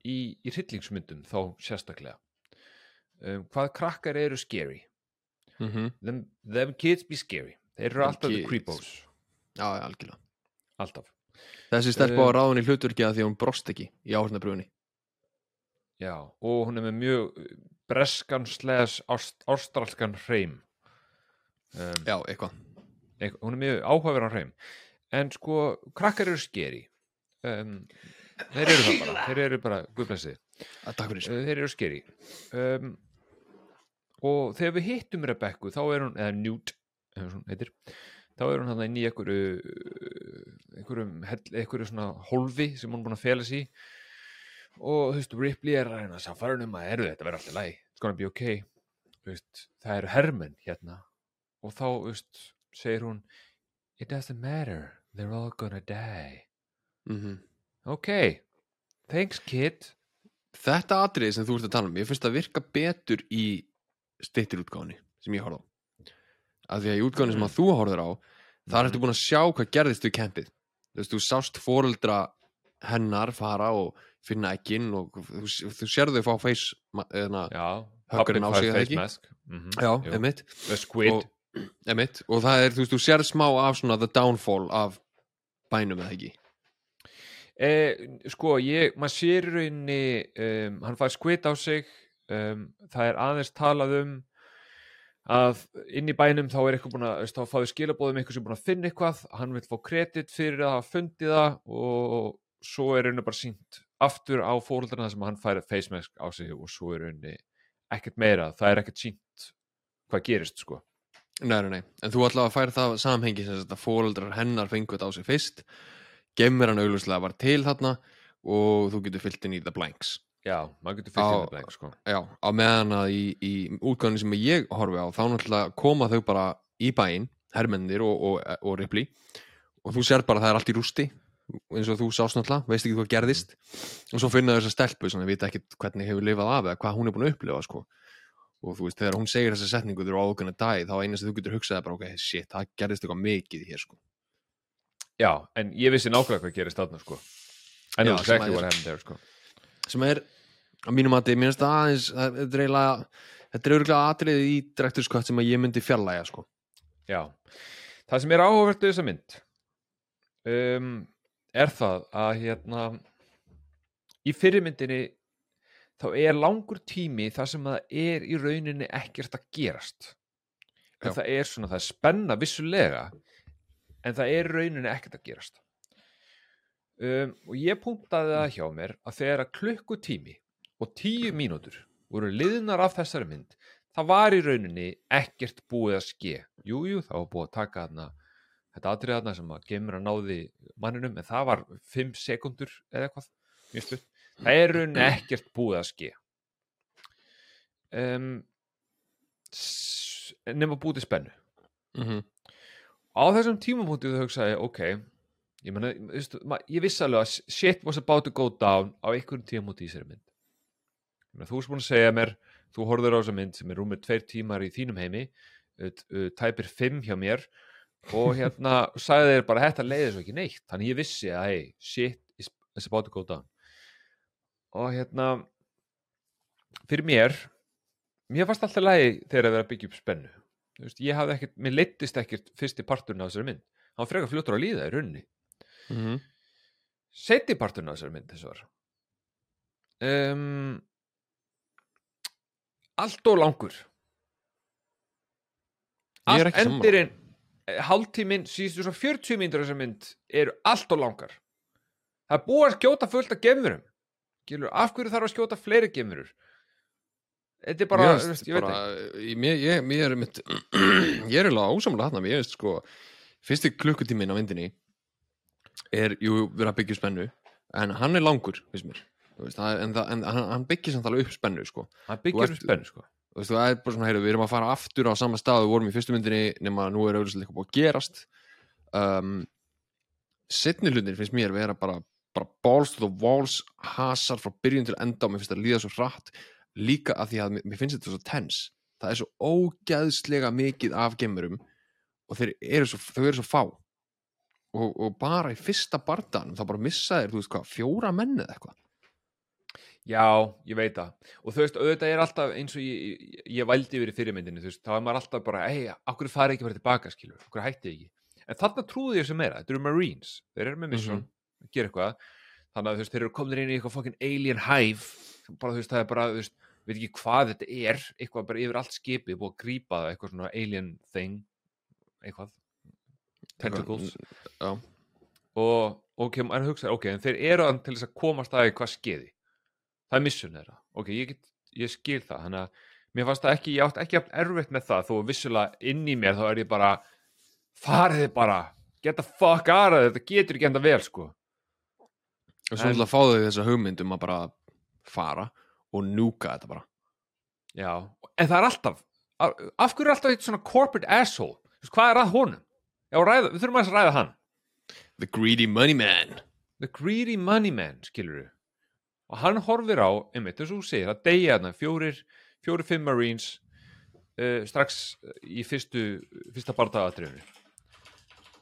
í, í hryllingsmyndum þá sérstaklega. Um, hvað krakkar eru scary. Mm -hmm. them, them kids be scary. Þeir eru alltaf the creepos Já, algjörlega. Alltaf. Þessi stelpa Eh, á ráðunni hlutverki að því að hún brost ekki í áhörnabröfunni já, og hún er með mjög uh, breskan sles ást, ástralskan hreim. Um, Já, eitthvað. eitthvað, hún er mjög áhugaverðan hreim. En sko, krakkar eru skeri um, þeir eru það bara þeir eru bara, guðblessið að, Takk fyrir. Uh, þeir eru skeri um, og þegar við hittum Rebekku þá er hún, eða Newt eða hún heitir, þá er hún hann inn í einhverju einhverjum, einhverju svona hólfi sem hún er búin að fela í. og þú veist, Ripley er að reyna að sá um að eru þetta verður alltaf læg it's gonna be okay. Þú veist, það eru hermenn hérna. Og þá þú veist, segir hún it doesn't matter, they're all gonna die. Mm ok, thanks kid. Þetta atriði sem þú ert að tala um ég finnst að virka betur í steyttir útgáðunni sem ég horfði á af því að í útgáðunni sem að þú horfður á þar ertu búin að sjá hvað gerðist við kempið þú veist, þú sást fóreldra hennar fara og finna ekkin og þú, þú sérðu þau fá face Höggurinn á sig, eða ekki? mask. Mm já, Jú. emitt og, emitt og það er, þú veist, þú sérð smá af svona the downfall af bænum eða ekki? Eh, sko, ég, maður sér í rauninni, um, hann fær skvit á sig, um, það er aðeins talað um að inn í bænum þá er eitthvað búin að, þá fáið skilabóðum eitthvað sem er búin að finna eitthvað, hann vil fá kredit fyrir að hafa fundið það og svo er rauninni bara sínt aftur á fóröldarna sem hann fær face mask á sig og svo er rauninni ekkert meira, það er ekkert sínt hvað gerist, sko. Nei, nei, nei, en þú ætlaði að færa það samhengi sem þetta fóreldrar hennar fengu þetta á sig fyrst gemur hann auglustlega var til þarna og þú getur fyllt inn í the blanks Já, maður getur fyllt inn það blank, sko. Já, á meðan að í, í útgáðinu sem ég horfi á þá náttúrulega koma þau bara í bæinn hermennir og, og, og Ripley og þú sér bara að það er allt í rústi eins og þú sást náttúrulega, veist ekki hvað gerðist og svo finna þessa stelpu sem við vita ekki hvernig hefur lifað af eða hvað hún er búin að upplifa sko. og þú veist, þegar hún segir þessa setningu they're all gonna die, þá eina sem þú getur hugsað bara, ok, shit, það gerðist eitthvað mikið hér sko. Já, en ég vissi nákvæmlega hvað gerist þarna, sko. I know exactly að- what happened there, sko. Sem er, að mínum að aðeins, þetta er eiginlega þetta er örgulega atriðið í direkturskott sem ég myndi fjarlæga sko. Já, það sem er áhugavert við þessa mynd um, er það að hérna í fyrirmyndinni þá er langur tími þar sem það er í rauninni ekkert að gerast. Það er svona, það er spenna vissulega en það er í rauninni ekkert að gerast um, og ég punktaði það hjá mér að þegar að klukkutími og tíu mínútur voru liðnar af þessari mynd það var í rauninni ekkert búið að ske. Jújú, jú, það var búið að taka þarna þetta atrið þarna sem að gemur að náði manninum, en það var 5 sekundur eða eitthvað, stutt. Það er rauninni ekkert búið að ske. Um, nema búið spennu. Mm á þessum tímapunkti þú hugsaði, ok ég, mena, veistu, ma- ég vissi alveg að shit was about to go down á einhverjum tímapunkti í þessari mynd. Ég meina, þú erst búin að segja mér þú horfður á þessa mynd sem er rúmið tveir tímar í þínum heimi uh, uh, tæpir fimm hjá mér og hérna sagði þeir bara þetta leiði svo ekki neitt. Þannig ég vissi að hey, shit is, about to go down. Og hérna fyrir mér mér fannst alltaf lægi þegar að vera að byggja upp spennu. Veist, ég hafði ekkert, mér leittist ekkert fyrsti parturinn af þessari mynd. Hann frekar fljótur að líða í rauninni -hmm. setni parturinn af þessari mynd þess var. Um, allt og langur. Er allt ekki sammála. endirinn hálftíminn, síðustu svo 40 mínútur þessar mynd eru allt og langar. Það er búið að skjóta fullt af gemurum Gilur, af hverju þarf að skjóta fleiri gemurur þetta er bara, Mér veist, ég veit bara, ekki. ég, mér, mér er er alveg ásamlega hann ég veist sko, fyrsti klukkutíminn á myndinni er, jú, verið að byggja upp spennu en hann er langur, finnst mér. Veist, en, það, en hann, hann byggir samt alveg upp spennu sko. Þú byggir um spennu sko. Þú veist, það er bara svona, heyru, við erum að fara aftur á sama stað við vorum í fyrstu myndinni nema nú er auðvitað eitthvað búið að gerast. Um, setni hlutin finnst mér vera bara, bara balls to the walls hasar frá byrjun til enda og mér finnst það líða svo hratt. Líka af því að mér, finnst þetta svo tens það er svo ógæðslega mikið af gemurum og eru svo, þau eru svo fá og, og bara í fyrsta bardan þá bara missa þeir, þú veist hvað, fjóra menn eða eitthvað? Já, ég veit það. Og þú veist, auðvitað er alltaf eins og ég, ég, ég vældi yfir í fyrirmyndinni, þú veist, þá er maður alltaf bara hei, okkur farið ekki vera tilbaka, skilur okkur hætti ekki, en þarna trúði ég sem meira þetta eru Marines, þeir eru með mission að gera eitthvað, þannig að þú veist, þeir eru komin inn í eitthvað fucking alien hive. Bara þú veist, það er bara, þú veist, veit ekki hvað þetta er, eitthvað bara yfir allt skipið búið að grípa það, eitthvað svona alien thing eitthvað tentacles. Já, og, kem, en hugsa, ok, en þeir eru til þess að komast að hvað skeiði það er mission þeirra, ok, ég, get, ég skil það þannig að mér fannst það ekki, ég átt ekki jafn erfitt með það, þó vissulega inn í mér þá er ég bara, fariði bara get the fuck it, þetta getur ekki enda vel, sko. Og svo ætla að fá þau þessa hugmynd um að bara fara og núka þetta bara. Já, en það er alltaf af, af hverju er alltaf eitt svona corporate asshole? Hvað er að honum? Já, ræða, við þurfum að ræða hann. The Greedy Money Man. The Greedy Money Man, skilur við og hann horfir á, einmitt, eins og þú segir að deyja þarna, fjórir, fjórir, fimm Marines uh, strax í fyrstu, fyrsta barndagatriðinu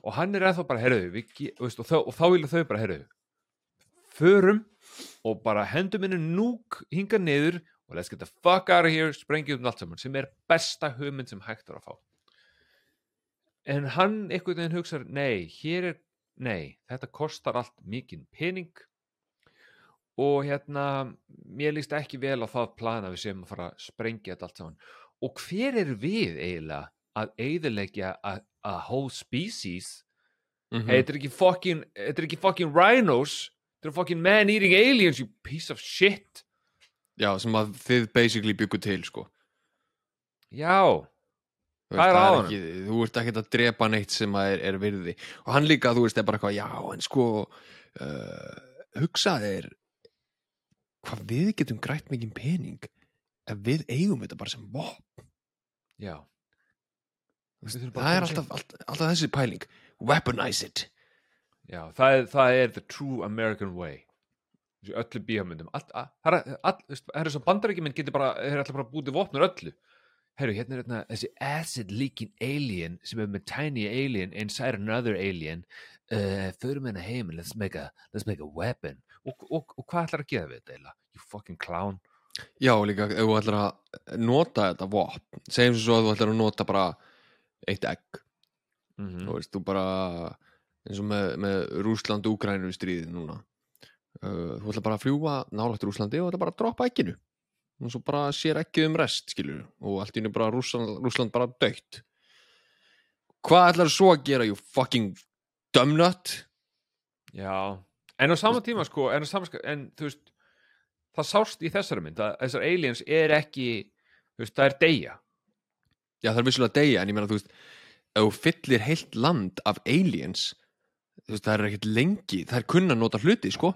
og hann er ennþá bara, veist, og, og þá vilja þau bara, herruðu förum og bara hendum henni núk hinga niður og let's get the fuck out of here sprengjum um allt saman, sem er besta hugmynd sem hægt er að fá en hann einhvern veginn hugsar, nei, hér er nei, þetta kostar allt mikinn pening og hérna mér líst ekki vel á það plana við sem að fara að sprengja þetta allt saman. Og hver er við eiginlega að eiðilegja a, a whole species? Mm hey, þetta er ekki fucking þetta er ekki fucking rhinos þetta er fucking man-eating aliens you piece of shit. Já, sem að þið basically byggu til sko. Já, Hvað er honum? ekki, Þú ert ekki að drepa neitt sem að er, er virði. Og hann líka, þú veist, er bara eitthvað já, en sko uh, hugsa þér hvað við getum grætt mikið pening ef við eigum þetta bara sem vopn. Já. Veist, bara það að er alltaf, alltaf, alltaf þessi pæling. Weaponize it. Já, það er, það er the true American way. Öllu að- það er, er svo bandarækjuminn getur bara, þeir er alltaf bara búið vopnur öllu Herru, hérna er hérna þessi acid leaking alien sem er með tiny alien inside another alien. Uh, förum hérna heim and let's make a, let's make a weapon. Og, og, og hvað ætlar að gera við þetta eiginlega? You fucking clown. Já, líka, ef þú ætlar að nota þetta vopn, segjum svo að þú ætlar að nota bara eitt egg. Mm þú veist, þú bara eins og með, með Rúsland og Úkrænum stríðið núna. Uh, þú ætlar bara að fljúa nálægt Rúslandi og þetta bara að droppa egginu og svo bara sér ekki um rest skilur og allt í einu bara Rússland, Rússland bara dögt hvað ætlar svo að gera you fucking dumbnut Já, en á sama tíma sko en, á sama, sk- en þú veist það sást í þessari mynd að þessar aliens er ekki, þú veist, það er deyja. Já það er vissulega deyja en ég meina þú veist ef þú fyllir heilt land af aliens þú veist það er ekkert lengi það er kunna að nota hluti sko.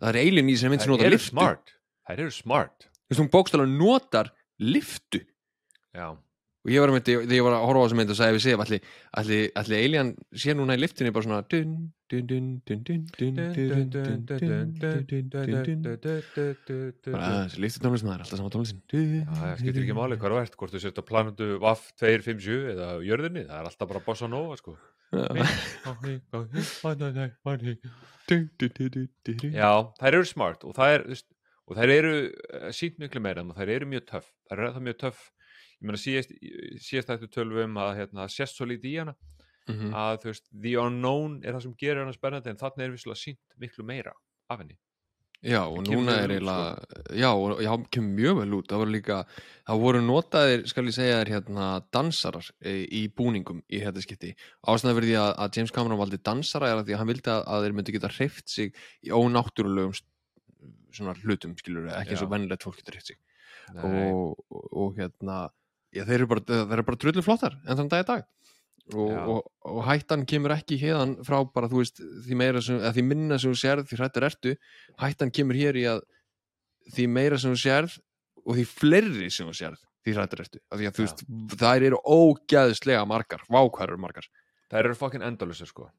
Það er alien í sem mynd sem nota liftu smart. Það eru smart veist hún bókstæðan notar liftu Já, og ég var að myndi, þegar ég var að horfa á þessu mynd og sagði við séf allir, allir, allir alien sé núna í liftinni bara svona dun, dun, dun, dun, dun, dun, dun, dun, dun, dun, dun, dun, dun, bara þessi liftutónlist maður er alltaf sama tónlistin það skiptir ekki máli hvað þú ert, hvort þú sért á planetu VAF 257 eða jörðinni, það er alltaf bara bossa nova, sko. Já, þær eru smart og það er, þú veist, og þær eru uh, sínt miklu meira, en þær eru mjög töff, þær eru það mjög töff, ég meina síðast, síðast þetta tölvum um að hérna, það sést svo lítið í hana, Mhm. að þú veist, the unknown er það sem gerir hana spennandi, en þarna er visslega sínt miklu meira af henni. Já, og núna er eiginlega, já, og já, kemur mjög vel út, það voru líka, það voru notaðir, skal ég segja þér, hérna, dansarar e, í búningum í þetta skipti. Því að, James Cameron valdi dansara er að því að hann vildi að, þeir myndi geta hreift sig í ónáttúrulegum svona hlutum, skilur ekki eins og vennilegt fólk getur hreift sig. Og, og, hérna, já, þeir eru bara, þeir eru bara drullu flottar en þann dag í dag. Og, og, og hættan kemur ekki hérðan frá bara, þú veist, því sem, því minna sem þú sérð, því hrættur ertu, hættan kemur hér í að því meira sem þú sérð og því fleiri sem þú sérð því hrættur ertu, af því að þú veist þær eru ógæðslega margar, vákvæður margar. Það eru fokkin endalusir sko.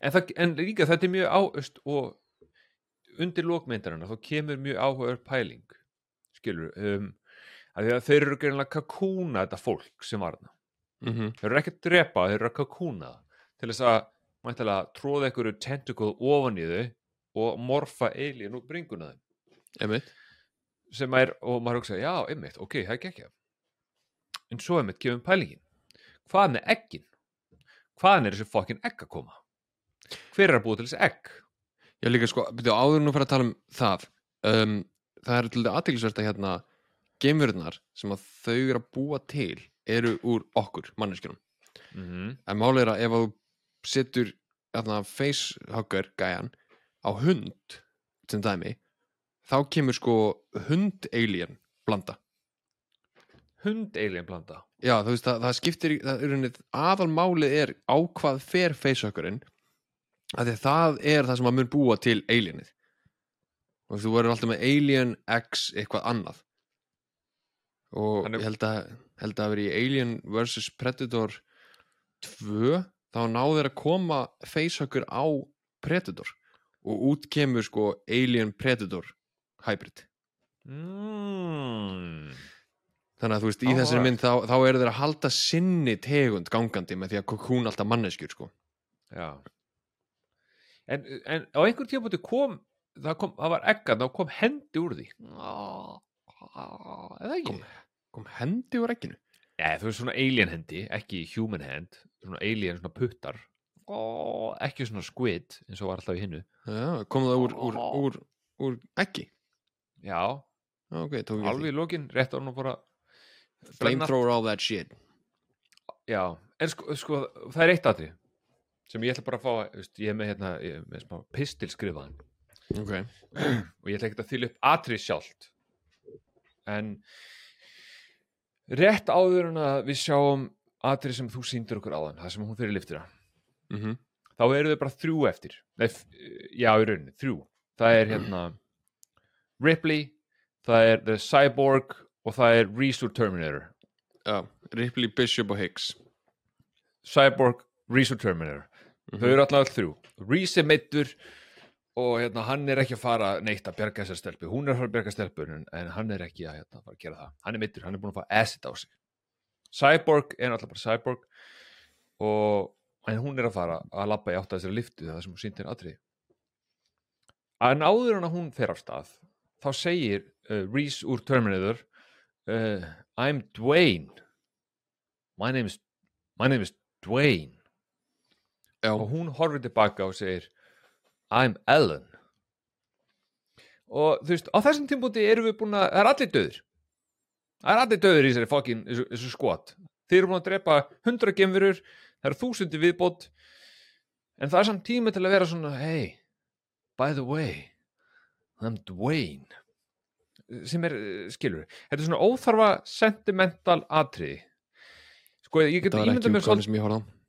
En, það, en líka þetta er mjög áust og undir lókmyndarinn þá kemur mjög áhugaður pæling skilur um, að þeir eru greinlega kakúna þetta fólk sem var þarna. Mm -hmm. þeir eru ekki að drepa, þeir eru að kakúna til þess að mæntilega tróða einhverju tentacle ofan í þau og morfa alien úr bringuna þeim. Einmitt. Sem er, og maður hugsa, já, einmitt, ok, það er ekki ekki en svo einmitt kemur pælingin. Hvað með eggin? Hvaðan er þessi fokkin egg að koma? Hver er að búa til þessi egg Já líka sko, byrju áður nú fyrir að tala um það um, það er til þetta aðteglisvert að hérna geimverðnar sem að þau eru að búa til eru úr okkur, manneskjunum. Mm -hmm. en málið er að ef að þú setur hérna, facehugger gæjan á hund sem dæmi þá kemur sko hund alien blanda. Hund alien blanda? Já, þú veist, það, það skiptir, það er aðalmálið er á hvað fer facehuggerinn að það er það sem að mun búa til alienið og þú verður alltaf með alien x eitthvað annað og Hann er- ég held að held að vera í Alien vs Predator 2 þá náður að koma facehugger á Predator og út kemur sko Alien Predator hybrid mm. Þannig að þú veist, í Áhugavert. þessari mynd þá, þá eru þeir að halda sinni tegund gangandi með því að hún alltaf manneskjur sko. já en, en á einhver tíma kom það, kom, það var eggan, þá kom hendi úr því. Eða ekki? Kom, kom hendi úr ekkinu Nei, þú veist svona alien hendi, ekki human hand svona alien svona puttar. Ekki svona squid eins og var alltaf í hinnu. Já, kom það úr, úr, úr, úr ekki Já, Já, ok, tók ekki alveg í lokin, rétt á hann að bara því Flamethrower all that shit. Já, en sko, sko það er eitt aðri sem ég ætla bara að fá, veist, ég er með hérna ég er með smá pistil skrifaðan. Ok, og ég ætla ekki að þýla upp atrið sjálft. En rétt áður en að við sjáum atrið sem þú sýndir okkur áðan það sem hún fyrir liftira mm þá eru þau bara þrjú eftir. Nei, já, í rauninni, þrjú. Það er hérna Ripley, það er The Cyborg og það er úr Terminator. Já, Ripley, Bishop og Higgs Cyborg, úr Terminator. Þau eru alltaf all þrjú. Reese er meittur og hérna, hann er ekki að fara neitt að bjarga þessar stelpu. Hún er að fara að bjarga stelpun en, hann er ekki að, hérna, að gera það. Hann er meittur, hann er búin að fá acid á sig. Cyborg er alltaf bara Cyborg og en hún er að fara að labba í átt að þessari liftu það sem hún sýndir aðrið en áður en að hún fer af stað þá segir uh, Reese úr Terminator uh, I'm Dwayne. My name is my name is Dwayne Já, og hún horfir tilbaka og segir I'm Ellen. Og þú veist, á þessum tímpúti erum við búin að, það er allir döður það er allir döður í þessari fokkin þessu, þessu skot, þeir eru búin að drepa hundra gemurur, það eru þúsundi viðbót en það er samt tími til að vera svona, hey by the way I'm Dwayne. Sem er, skilur þetta er svona óþarfa sentimental atriði. Sko, ég get það var ekki mér útgáðan sem ég horfði á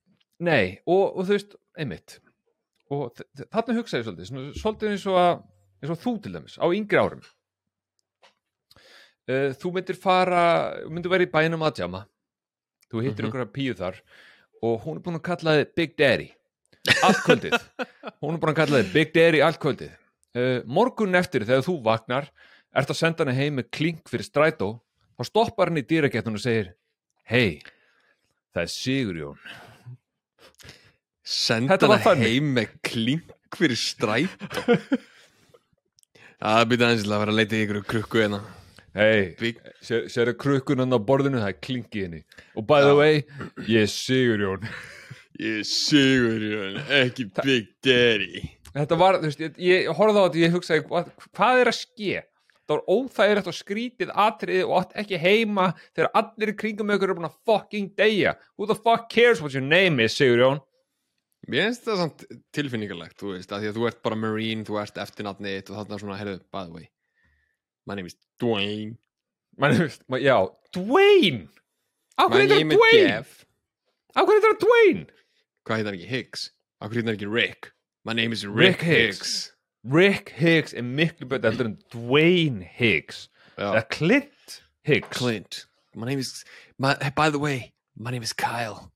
Nei, og, og þú veist, einmitt. Og þarna hugsa ég svolítið svona, svolítið eins og, eins og þú til dæmis á yngri árum. Uh, þú myndir fara myndir vera í bænum að djama þú hittir Mhm. ykkur að píu þar og hún er búin að kalla þið Big Daddy allt kvöldið. Hún er búin að kalla þið Big Daddy allt kvöldið. Uh, morgun eftir þegar þú vaknar ert að senda hana heim með klink fyrir strætó þá stoppar hann í dýrakettun og segir hei, það er Sigurjón Senda þannig. heim með klink fyrir stræt Það byrja aðeins að vera að leita í ykkur krukku hérna. Hei, sér, sérðu krukkunan á borðinu, það er klinki henni. Og by the way, ég er Sigurjón. Ég er Sigurjón, ekki Big Daddy. Þetta var, þú veist, ég, ég horfði á þetta og ég hugsaði, hvað, hvað er að ske? Það var óþægilegt og skrítið atriði og átt ekki heima þegar allir kringum ykkur eru búin að fucking deyja. Who the fuck cares what your name is, Sigurjón Mér finnst það samt tilfinningalegt, þú veist, að því að þú ert bara Marine, þú ert eftirnafni þitt og þarna svona, heyrðu, by the way, my name is Dwayne, já, Dwayne á my hverju er name þetta is Dwayne? Jeff, á hverju er þetta Dwayne? hvað heit hann ekki, Higgs, á hverju heit hann ekki Rick, my name is Rick Rick, Higgs. Higgs. Rick Higgs er miklu betur heldur en Dwayne Higgs Já. eða Clint Higgs Clint, my name is, my, by the way, my name is Kyle,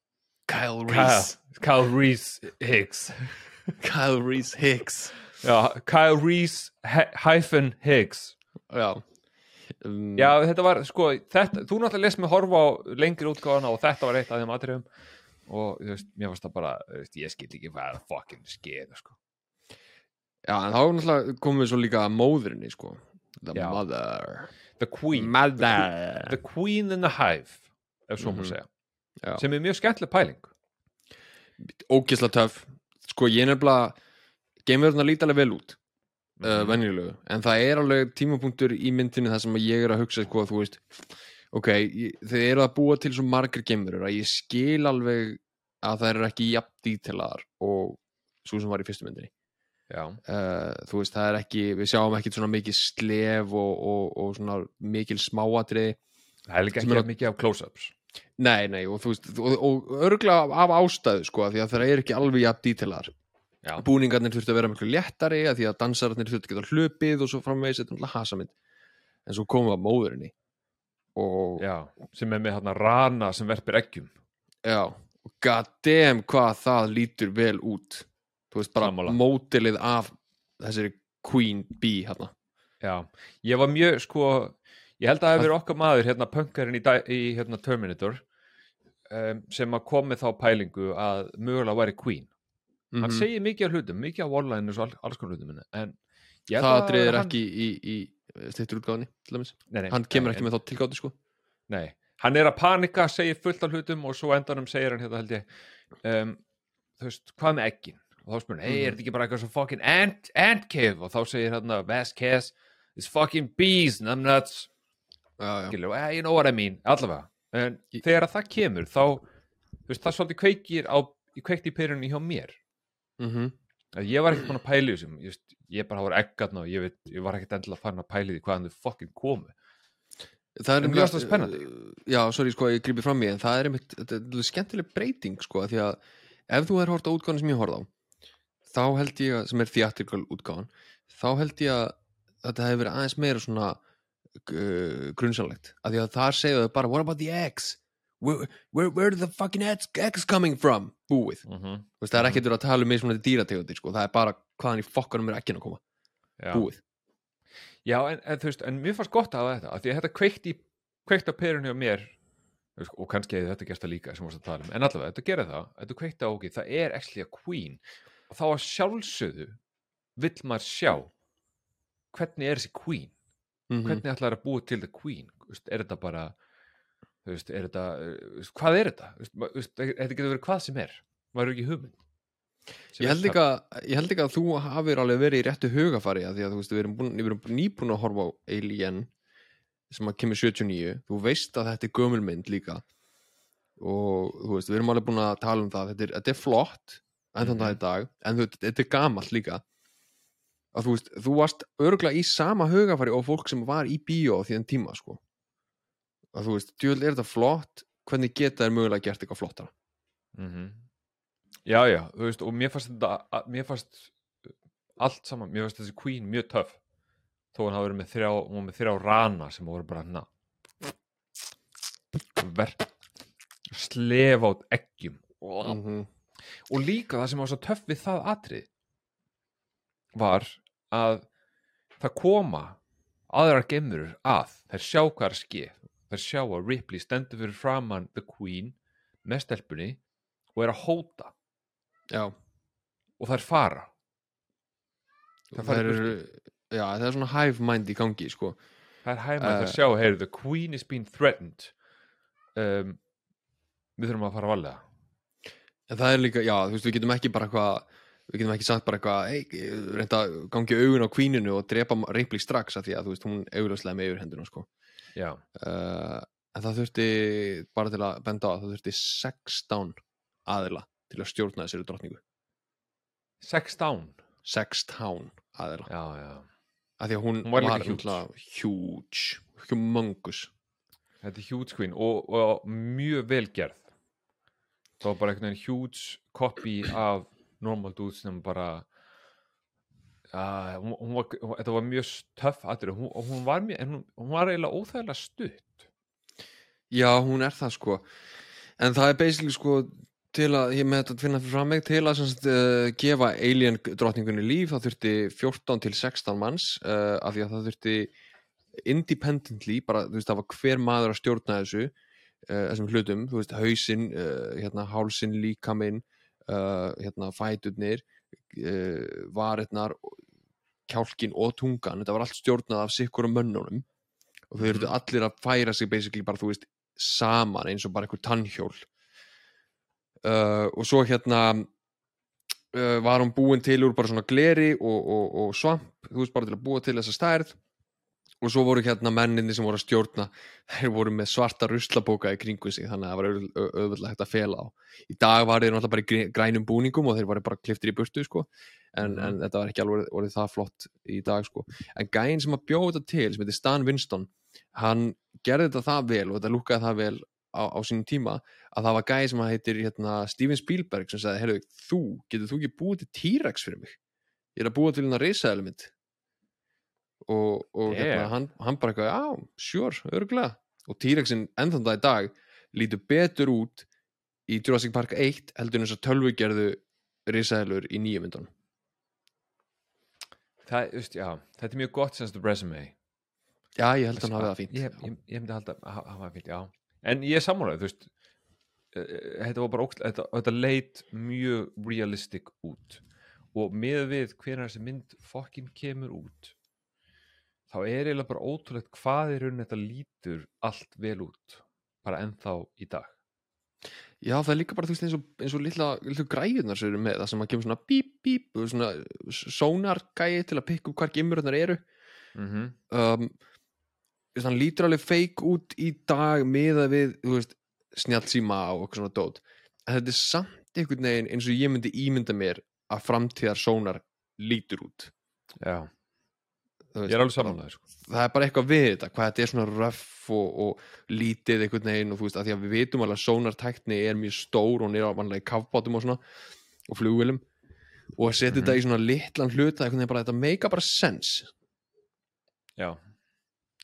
Kyle Kyle, Reese, Kyle Reese Higgs Kyle Reese Higgs, já, Kyle Reese he- hyphen Higgs já, um, já, þetta var, sko, þetta, þú náttúrulega lesst mig horfa á lengri útgáðana og þetta var eitt af þeim atriðum. Og þú veist, mér varst það bara, þú veist, ég skil ekki hvað er að fucking skeið, sko. Já, en þá náttúrulega komum við svo líka að móðurinni, sko, the Já. mother, The Queen, mother, The Queen in the Hive ef svo má Mhm. segja, já. sem er mjög skemmtileg pæling. Ógisla töff. Sko ég er nefnilega geimverðuna líti alveg vel út uh, Mhm. venjulegu, en það er alveg tímapunktur í myndinu þar sem að ég er að hugsa sko, þú veist, ok þau eru að búa til svo margir geimverur að ég skil alveg að það eru ekki jafn dítelaðar og svo sem var í fyrstu myndinni. Já, uh, þú veist, það er ekki við sjáum ekki svona mikið slef og, og, og svona mikil smáatriði það er líka ekki að- mikið af close-ups Nei, nei, og þú veist, og, og örgulega af ástæðu, sko, því að það er ekki alveg jafn dítilar. Já. Búningarnir þurftu að vera miklu léttari, af því að dansararnir þurftu að geta hlupið og svo framvegis þetta er náttúrulega hasamind. En svo komum við að móðurinni. Og, já, já, sem er með hérna rana sem verpir eggjum og god damn hvað það lítur vel út. Þú veist, bara Sammála. mótilið af þessari queen bee, hérna. Já, ég var mjög sko ég held að það hefur verið okkar maður hérna punkarinn í, í hérna, Terminator um, sem að kom með þá pælingu að mögulega væri Queen hann Mhm. segir mikið af hlutum, mikið af online og all, alls konar hlutum en ég held Það að atriðir hann- ekki í, í, í stittur útgáðinni, til dæmis. nei, nei, Hann kemur nei, ekki með þá tilgáti, sko. Nei, hann er að panika, segir fullt af hlutum og svo endanum segir hann hérna held ég um, þú veist, hvað með eggin og þá hann, hei, Mhm. er þetta ekki bara eitthvað svo fucking ant, ant cave og þá segir hérna Vasquez, it's fucking bees numbnuts. Skilur, eh, you know what I mean allavega, en þegar að það kemur þá, veist, það svolítið kveikir á, kveikt í perunni hjá mér. Mm að ég var ekkert búin að pæla í þessum ég, ég bara voru eggatna og ég, veit, ég var ekkert endilega farin að pæla í því hvaðan þau fucking komu. Það er fannst það spennandi. uh, já, sorry, sko, ég grípi fram í en það er einmitt, skemmtileg breyting sko, því að ef þú er hort á útgáðan sem ég horfði á þá held ég að, sem er theatrical útgáðan þá held ég að þetta hefur verið aðeins meira svona grunnsanlegt, af því að þar segja þau bara, what about the eggs where, where, where are the fucking eggs, eggs coming from? Búið, mm -hmm. Veist, það er ekkert verið að tala um mismunandi dýrategundir, sko, það er bara hvaðan í fokkanum er ekki að koma, Já. búið. Já, en, en þú veist, en mér fannst gott að þetta, af því að þetta kveikt í, kveikt á perunni á mér, og kannski hefði þetta gerst það líka sem varst að tala um, en allavega, þetta gerir það, þetta kveikt á okkur, það er actually a queen, og þá að sjálfsögðu vill maður sjá hvernig er þessi queen, mm hvernig ætlar að búa til the queen, er þetta bara, veist, er þetta, uh, hvað er þetta, þetta getur verið hvað sem er, maður er ekki hugmynd. Ég er held, það- líka, ég held líka að þú hafir alveg verið í réttu hugafari að því að þú veist, við erum, búin, við erum nýbúin að horfa á Alien sem að kemur 79 þú veist að þetta er gömulmynd líka. Og þú veist, við erum alveg búin að tala um það, þetta er, þetta er flott enn þann Mhm. dag í dag, en þetta er gamalt líka að þú veist, þú varst örgulega í sama hugafari og fólk sem var í bíó á því en tíma sko. Að þú veist, djöld er þetta flott? Hvernig geta þær mögulega gert eitthvað flottara? Mm Já, já, þú veist, og mér fannst þetta, mér fannst uh, allt saman, mér fannst þessi Queen mjög töff. Þó hann hafa verið með þrjá, hún var með þrjá rana sem voru bara hana ver slefa át eggjum. Mm -hmm. og líka það sem var svo töff við það atrið var að það koma aðrar gemurur að. Þær sjá hvað er að ske þær sjá að Ripley stendur fyrir framann The Queen með stelpunni og er að hóta. Já, og þær fara. Það, fara er, já, það er svona hive mind í gangi sko. það er hægum að Eh. það sjá heyr, The Queen is being threatened. Um, við þurfum að fara að valega en það er líka, já, þú veist, við getum ekki bara hvað við getum ekki sagt bara eitthvað hey, reynda að gangi augun á kvíninu og drepa Ripley strax af því að þú veist hún augljóslega með yfir henduna sko uh, en það þurfti bara til að benda á að það þurfti 16 aðila til að stjórna þessari drottningu. 16 16 aðila. Já, já, af því að hún, Hún var huge. huge. humongous. Þetta er huge queen og, og mjög vel gerð. Það var bara einhvern veginn huge copy af normal dudes sem bara uh, hún, hún var, hún, þetta var mjög töff aðrið, hún, var mjög en hún, var eiginlega óþægilega stutt. Já, hún er það sko. En það er basically sko til að, ég með þetta finna fyrir fram mig til að semst, uh, gefa alien drottningunni líf það þurfti 14 til 16 manns uh, af því að það þurfti independently, bara þú veist það var hver maður að stjórna þessu uh, þessum hlutum, þú veist hausinn uh, hérna hálsinn, líkaminn uh, hérna fæturnir uh, varirnar kjálkin og tungan, þetta var allt stjórnað af sikkur og mönnunum. Og þau þurftu allir að færa sig basically bara þú veist saman eins og bara einhver tannhjól. Uh, og svo hérna var hún búin til úr bara svona gleri og, og, og svamp þú veist bara til að búa til þessa stærð og svo voru hérna menninni sem voru að stjórna þeir voru með svarta ruslabóka í kringu sig þannig að það var auð- au- auðvitað hægt að fela á. Í dag var þeir náttúrulega bara í grænum búningum og þeir voru bara kliftir í burtu sko. En, en þetta var ekki alveg orðið það flott í dag sko. En gæinn sem að bjóða þetta til sem heitir Stan Winston hann gerði þetta það vel og þetta lúkaði það vel á, á sínum tíma að það var gæði sem að heitir hérna, Steven Spielberg sem sagði, þú, getur þú ekki búið til T-Rex fyrir mig? Ég er að búa til hérna og, og hérna, hann, hann bara eitthvað, já, sure, örgulega og T-Rexin ennþann það í dag lítur betur út í Jurassic Park 1 heldur þess að tölvugerðu risaelur í nýjum myndunum. Það, þú veist, já, þetta er mjög gott senst resume. Já, ég held að hann hafi það fínt ég, ég, ég myndi að hafa það fínt, já. En ég er sammálaðið, þú veist eh, eh, þetta var bara þetta, þetta leit mjög realistic út. Og með við hvenær þessi mynd fokkin kemur út þá er eiginlega bara ótrúlegt hvað er raunin þetta lítur allt vel út bara ennþá í dag. Já, það er líka bara, þú veist, eins og, eins og litla, litla græðunar sem eru með það sem að kemur svona bíp, bíp, og svona sónargæi til að pikka upp hvar gimurðnar eru. Mm -hmm. um, hann lítur alveg feik út í dag miða við, þú veist, snjálsíma og eitthvað svona dót. En þetta er samt einhvern veginn eins og ég myndi ímynda mér að framtíðar sónar lítur út. Já, veist, ég er alveg sammálaðið sko. það er bara eitthvað við þetta, hvað þetta er svona röff og, og lítið einhvern veginn og þú veist, að því að við vitum alveg að sónartækni er mjög stór og hún er vanlega í kafbátum og svona og flugvélum. Og að setja þetta í svona litlan bara, þetta meika bara sens Já,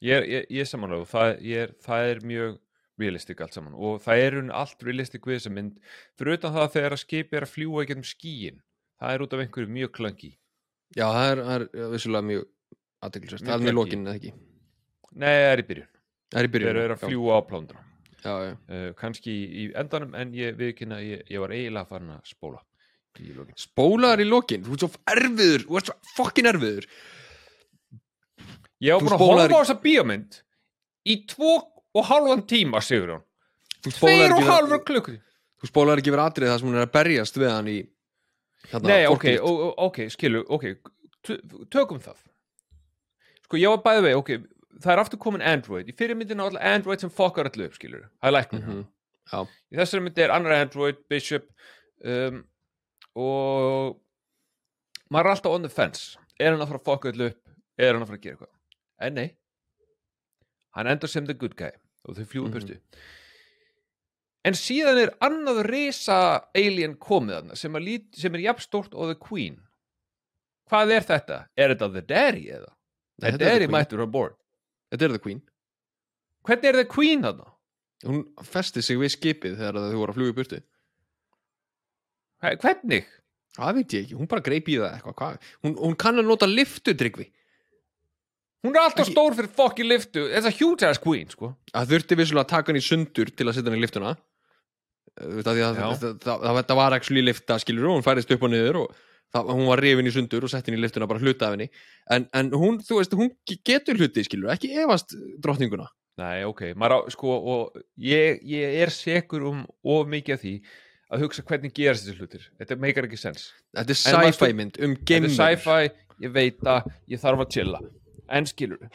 ég er, ég, ég er samanlega og það, er, það er mjög realistic allt saman. Og það er unni allt realistic við þessa mynd. Fyrir utan það þegar að skipi er að fljúa ekki um skíin það er út af einhverju mjög klöngi Já, það er, það er vissulega mjög aðteklisvært, Mjög það er með lokin eða ekki? Nei, það er í byrjun, Það er í byrjun. Þeir eru að fljúa á plándra Já, já, uh, kannski í, í endanum en ég viðkynna að ég, ég var eiginlega farin að spóla í lokin. Spólaðar í lokin, þú ert svo erfiður Þú ert svo fokkin erfiður. Ég var Þú búin að horfa á þessa bíómynd í tvo og hálfan tíma, Sigurjón Þú Tveir og ekki, hálfur ver- klukkutíma. Þú spólaðar ekki verið atrið það sem hún er að berjast við hann í hérna, Nei, ok, ok, skilu, ok tökum það Sko, ég var bæði vegi, ok það er aftur komin Android, í fyrir myndin á alltaf Android sem fokkar allu upp, skilur það er læknum Mhm, já. í þessari myndi er annar Android, Bishop um, og maður er alltaf on the fence er hann að fara að fokka allu upp er hann að fara að gera eitthvað en nei hann endur sem the good guy og þau fljúi Mhm. mm -hmm. en síðan er annað risa alien komið sem, sem er jafnstórt og the queen hvað er þetta? er þetta the daddy eða? Nei, er þetta er mættur á board? Þetta er the queen. Hvernig er the queen þarna? Hún festi sig við skipið þegar þau voru að fluga í burtu. Hæ, hvernig? Það veit ég ekki, hún bara greip í það eitthvað. Hvað? Hún, hún kann að nota liftu tryggvi. Hún er alltaf Ekki- stór fyrir fokki liftu þetta huge ass queen sko. Það þurfti vissulega að taka hann í sundur til að setja hann í liftuna Þú það, það, það, það var actually lifta skilur og hún færist upp og niður og það, hún var rifin í sundur og sett inn í liftuna bara hluta af henni. En, en hún, þú veist, hún getur hluti skilur, ekki efast drottninguna. Nei, ok, maður á, sko, og ég, ég er sekur um of mikið af því að hugsa hvernig gerast þessi hlutir. Þetta meikar ekki sens. Þetta er sci-fi mynd um þetta geimverur. er sci-fi, ég veit að ég þarf að chilla. En skilur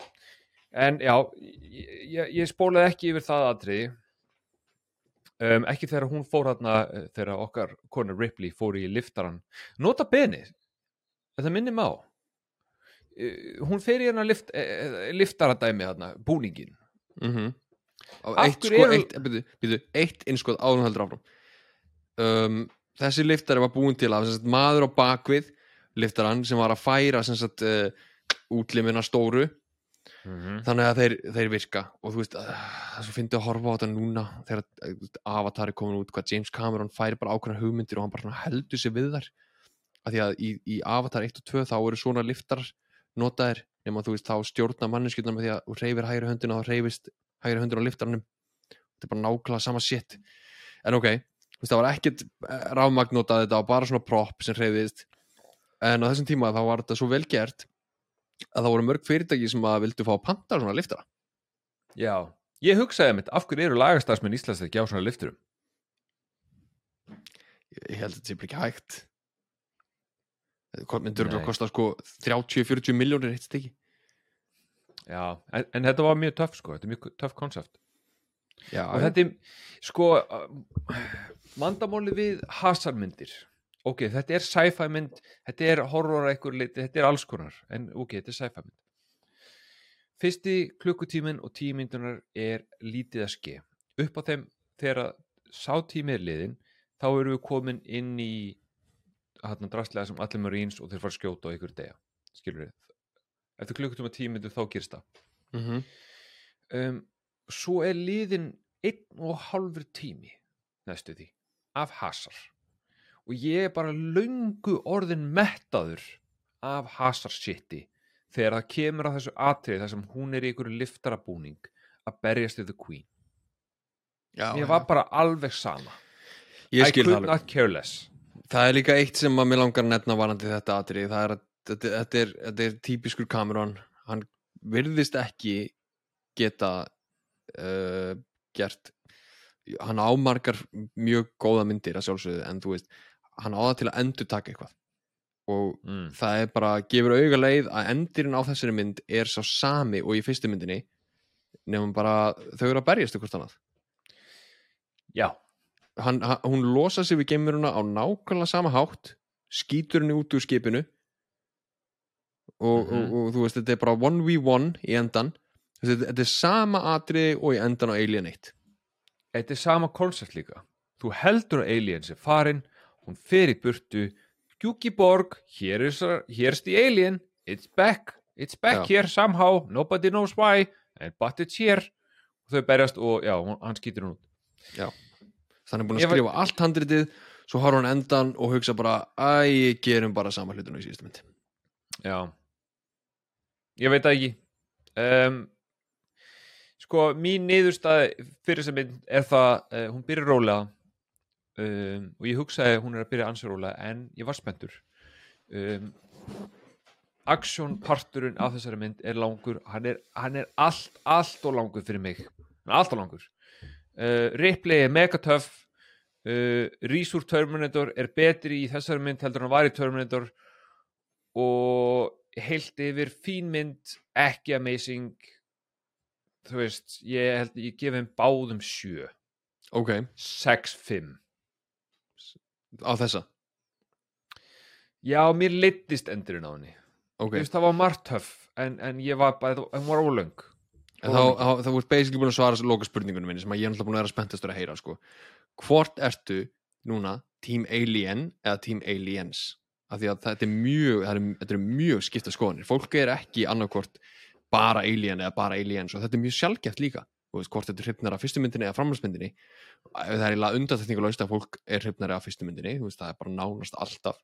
en já, ég, ég, ég spólaði ekki yfir það atriði um, ekki þegar hún fór eh, þegar okkar konu Ripley fór í liftaran nota beni þetta minnir má. Uh, hún fer í hérna lift, uh, liftaradæmi þarna, búningin mm Af eitt, sko, eru- eitt, byrju, byrju, eitt innskoð áður heldur áfram. Um, þessi liftari var búin til sagt, maður á bakvið liftaran sem var að færa uh, útlimina stóru þannig að þeir, þeir virka. Og þú veist, er svo fyndið að horfa á þetta núna þegar uh, Avatar er komin út hvað James Cameron færi bara ákveðna hugmyndir og hann bara heldur sig við þar af því að í, í Avatar 1 og 2 þá eru svona liftar notaðir nema þú veist, þá stjórna manneskjurnar með því að þú reyfir hægri höndina þá reyfist hægri höndina á liftaranum. Þetta er bara nákvæmlega sama shit. En ok, þú veist, það var ekkert rafmagn notað þetta og bara svona prop sem reyfist en á þessum tíma þá var þetta svo vel gert að það voru mörg fyrirtæki sem að vildu fá panta svona liftara já, ég hugsaði mitt af hverju eru lagastafsmenn Íslands ekki á svona lifturum ég held að þetta sé ekki hægt. Það myndur að kosta sko 30-40 miljónir eitt stykki. Já, en, en þetta var mjög töff sko, þetta er mjög töff konsept. Já, og þetta er sko uh, vandamáli við hasarmyndir ok, þetta er sci-fi mynd þetta er horror einhver liti, þetta er alls konar en ok, þetta er sci-fi mynd. Fyrsti klukkutíminn og tíu myndunar er lítið að ske. Upp á þeim þegar sá tími er liðin þá erum við komin inn í hann drastlega sem allir marines og þeir fara að skjóta á ykkur degja skilur við eftir klukkutíma tíu myndur þá gerist það. Mm um, svo er liðin einn og halfur tími næstu því af hasar og ég er bara löngu orðin mettaður af hasar shiti þegar það kemur að þessu atrið þar sem hún er í einhverju liftarabúning að berjast við the queen. Já, mér var bara alveg sama. Ég I could not care less. Það er líka eitt sem að mér langar að nefna varandi þetta atrið, það er að þetta, þetta, er, þetta er típiskur Cameron. Hann virðist ekki geta uh, gert hann ámarkar mjög góða myndir að sjálfsögðu en þú veist, hann á það til að endur taka eitthvað. Og mm. það er bara, gefur auga leið að endirinn á þessari mynd er sá sami og í fyrstu myndinni nefnum bara þau eru að berjast ykkur annað. Já, hann, hann, hún losa sig við geimuruna á nákvæmlega sama hátt skýtur henni út úr skipinu. Og, Mhm. og, og þú veist, þetta er bara 1v1 í endan þetta, þetta er sama atriði og í endan á Alien 1 þetta er sama koncept líka. Þú heldur að aliens er farin hún fer í burtu. Juki Borg, here is, here is the alien. It's back, it's back Já. here somehow, nobody knows why. But it's here. Og þau berjast og já, hún- hann skýtur hún út. Þannig er búin að var- skrifa allt handritið svo horfa hann endan og hugsa bara æ, gerum bara sama hlutinu í síðustu mynd. Já. Ég veit það ekki. Um, sko, mín niðurstað fyrir sem mynd er það uh, hún byrjar rólega um, og ég hugsaði hún er að byrja ansið rólega en ég var spenntur. Um, aksjón parturinn af þessari mynd er langur. Hann er, hann er allt, allt og langur fyrir mig. Hann er allt og langur. Uh, Ripley er megatöff uh, Rís úr Terminator er betri í þessari mynd heldur hann var í Terminator. Og heilt yfir fín mynd ekki amazing. Þú veist, ég held ég gef þeim báðum sjö. Ok, 6-5 á þessa? Já, mér leittist endurinn á henni. Ok, Þú veist, það var margt töff en, en ég var bara, hún var ólöng. En þá, þá, þá voru basically búin að svara loka spurningunum minni sem að ég er náttúrulega búin að vera spenntastur að heyra sko. hvort ertu núna Team Alien eða Team Aliens? Af því að þetta er mjög það er, þetta er mjög skipta skoðanir. Fólk er ekki annarkvort bara Alien eða bara Aliens og þetta er mjög sjálfgeft líka Þú veist, hvort þetta er hrifnar af fyrstu myndinni eða framhaldsmyndinni það er eiginlega undanþekningulegst að fólk er hrifnari af fyrstu myndinni veist, það er bara nánast alltaf.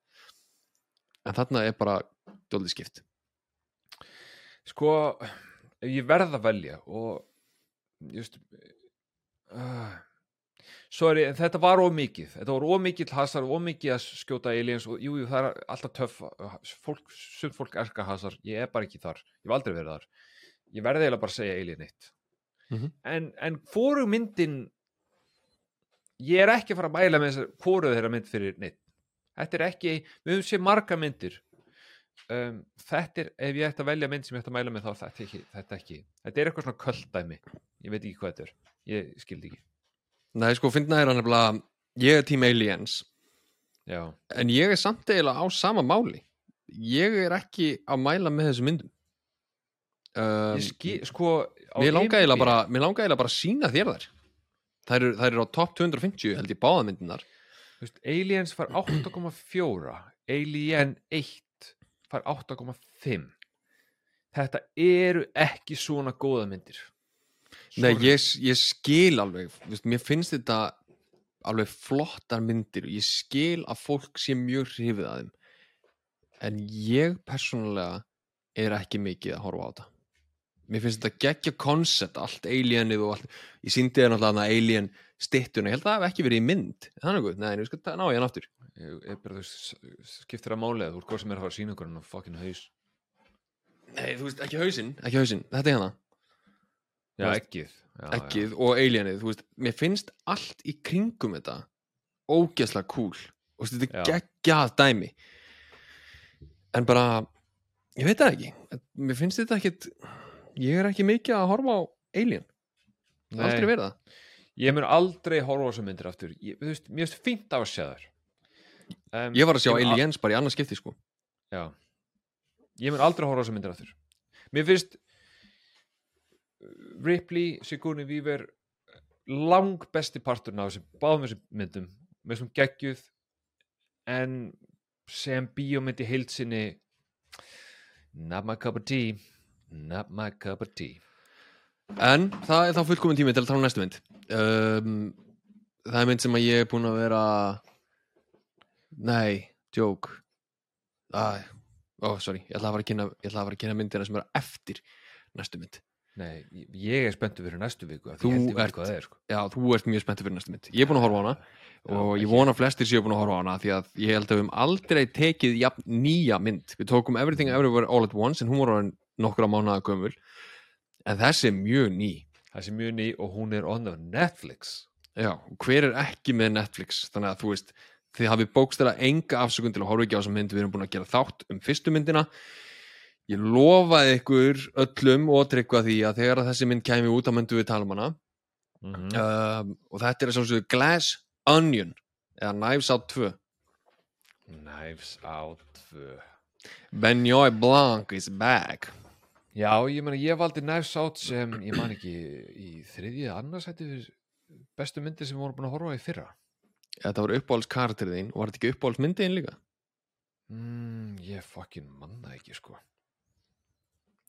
En þarna er bara dólið skipt. Sko, ég verð að velja og just uh, sorry, þetta var ómikið þetta var ómikið hasar, ómikið að skjóta aliens og jú, jú, það er alltaf töff fólk, sumt fólk elskar hasar ég er bara ekki þar, ég hef aldrei verið þar. Ég verði eiginlega bara að segja alien 1 Mhm. en, en fóru myndin ég er ekki að fara að mæla með þessar hvoruð þeirra mynd fyrir neitt þetta er ekki, við höfum séð marga myndir. Um, þetta er ef ég ætti að velja mynd sem ég ætti að mæla með þá þetta ekki, þetta ekki, þetta er eitthvað svona köldæmi. Ég veit ekki hvað þetta er, ég skildi ekki. Nei, sko, finna er hann nefnilega ég er tím Aliens. Já, en ég er samt eiginlega á sama máli. Ég er ekki að mæla með þessu myndum. Um, ég skil, sko mér IMDb langa eiginlega bara langa bara að sína þér þær. Þær eru, þær eru á top 250 held ég veist, Aliens far 8,4 Alien 1 far 8,5 þetta eru ekki svona góða myndir. Nei, Sorry. ég, ég skil alveg veist, mér finnst þetta alveg flottar myndir. Og ég skil að fólk sé mjög hrifið að þeim. En ég persónulega er ekki mikið að horfa á þetta mér finnst þetta geggja koncept allt alienið og allt ég síndi þér náttúrulega þarna alien stittuna ég held að það hef ekki verið í mynd. Er það nokkuð, nei, skal það ná ég hann aftur. Ég, bara, þú skiptir að máli að þú ert hvað sem er að fara að sína okkur en á fucking haus? Nei, þú veist, ekki hausinn, ekki hausinn, þetta er hérna. Já, ekkið já, ekkið og alienið, veist, mér finnst allt í kringum þetta ógeðslega cool. Og þetta er Já. geggjað dæmi. En bara ég veit það ekki, mér finnst þetta ekkit ég er ekki mikið að horfa á alien, Nei. aldrei verið það. Ég mun aldrei horfa á þessar myndir aftur. Ég, þú veist, mér finnst fínt á að sjá þær. Um, ég var að sjá aliens bara í annars skipti sko. Já. Ég mun aldrei horfa á þessar myndir aftur. Mér finnst uh, Ripley, Sigourney Weaver lang besti parturinn af þessum báðum þessum myndum með þessum geggjuð en sem bíómynd í heilsinni not my cup of tea not my cup of tea en það er þá fullkomin tími til að tala um næstu mynd um, það er mynd sem að ég er búin að vera nei, joke Æ, ó, sorry, ég ætla að fara að kynna ég ætla að fara að kynna myndina sem eru eftir næstu mynd Nei, ég er spenntur fyrir næstu viku Þú ert- er sko. Já, þú ert mjög spenntið fyrir næstu mynd. Ég er búin að horfa á hana og ég vona flestir séu búin að horfa á hana því að ég held að við höfum aldrei tekið jafn nýja mynd. Við tókum Everything Everywhere All at Once en hún orðin nokkra mánuða gömul en þessi er mjög ný. Það sé mjög ný og hún er on the Netflix Já, hver er ekki með Netflix? Þannig að þú veist, þið hafið bókstæla enga afsökun til að horfa ekki á þessa mynd. Við erum búin að gera þátt um fyrstu myndina. Ég lofaði ykkur öllum og tryggva því að þegar að þessi mynd kæmi út að myndu við tala um hana mm um, og þetta er svona Glass Onion eða Knives Out 2 Knives Out 2 Benjoy Blanc is back Já, ég meina, ég valdi Knives Out sem, ég man ekki, í þriðji eða annars hætti fyrir bestu myndir sem við vorum búin að horfa í fyrra. þetta var uppáhalds karakterið þín og var þetta ekki uppáhalds myndið þín líka? Mm, ég fucking manna ekki, sko.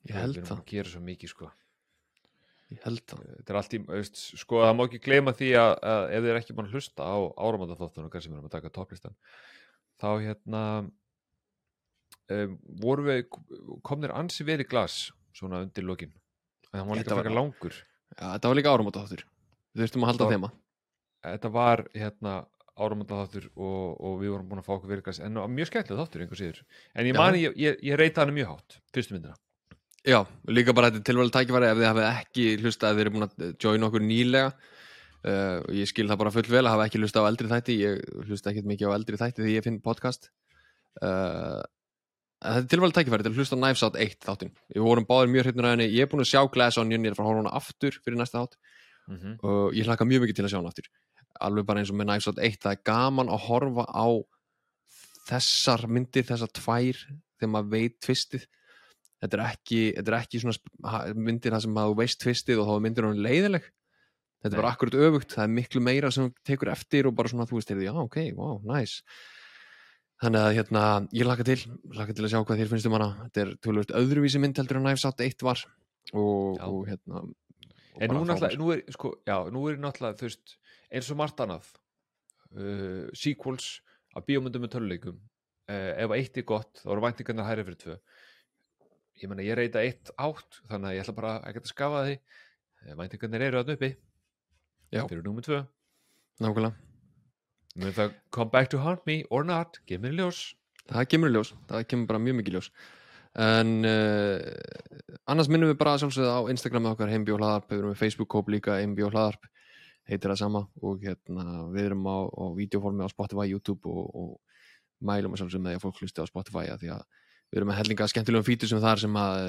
Ég held Við erum það, að gera svo mikið, sko. ég held það Þetta er allt í, veist, sko, það má ekki gleyma því að, að ef þið er ekki að hlusta á áramöndaþóttunum, hvað sem erum að taka topplistan, þá hérna um, voru við, kom þér ansi í glas, svona undir lokin. En það var líka frekar langur. Já, þetta var líka áramóta þáttur Við þurftum að halda var- þema. Þetta var hérna áramönda þáttur og, og við vorum búin að fá okkur virkast en mjög skemmtileg þáttur einhver síður. En ég mani, ég, ég, ég reyta hann mjög hátt fyrstu myndina. Já, líka bara þetta tilvæli tækifæri ef þið hafið ekki hlusta ef þið eru búin að join okkur nýlega. Uh, og ég skil það bara full vel að hafa ekki hlusta á eldri þætti. Ég hlusta ekkert mikið á eldri þætti því ég finn podcast. Uh, þetta er tilvæli tækifæri til að hlusta Knives Out 1 þáttin við vorum báðir mjög hrypnur að henni. Ég er búin að sjá Glass Onion, ég er að fara að horfa á hana aftur fyrir næsta þátt. Mm -hmm. og ég hlaka mjög mikið til að sjá hann aftur. Alveg bara eins og með Knives Out 1 það er gaman að horfa á þessar myndir, þessar tvær þegar maður veit tvistið. Þetta er ekki, þetta er ekki myndir það sem að þú veist tvistið og þá er myndir hann leiðileg þetta er bara akkurat öfugt, það er miklu meira sem tekur eftir og bara svona þú veist, já ok, wow, nice þannig að hérna, ég laka til laka til að sjá hvað þér finnst um hana. Þetta er tölvöld öðruvísi mynd heldur en Knives Out 1 var. Og, og hérna og en nú, nú er sko, já, nú er náttúrulega þú veist, eins og margt annað uh, sequels af bíómyndum með töluleikum uh, ef eitt er gott, þá eru væntingarnar hærri fyrir tvö. Ég meina, ég reyta eitt átt þannig að ég ætla bara ekki að skafa því. Eh, væntingarnar eru að Já. fyrir númer tvö. Nákvæmlega mun það come back to haunt me or not, gef mér ljós. Það kemur í ljós, það kemur bara mjög mikið í ljós. En uh, annars minnum við bara sjálfsögða á Instagram með okkar heimbjó hlaðarp, við erum með Facebook-kóp líka heimbjó hlaðarp. Heitir það sama. Og hérna við erum á, á videoformi á Spotify, YouTube og, og mælum að sjálfsögum með því að fólk hlusti á Spotify að því að við erum með hellinga skemmtilegum fítur sem þar sem að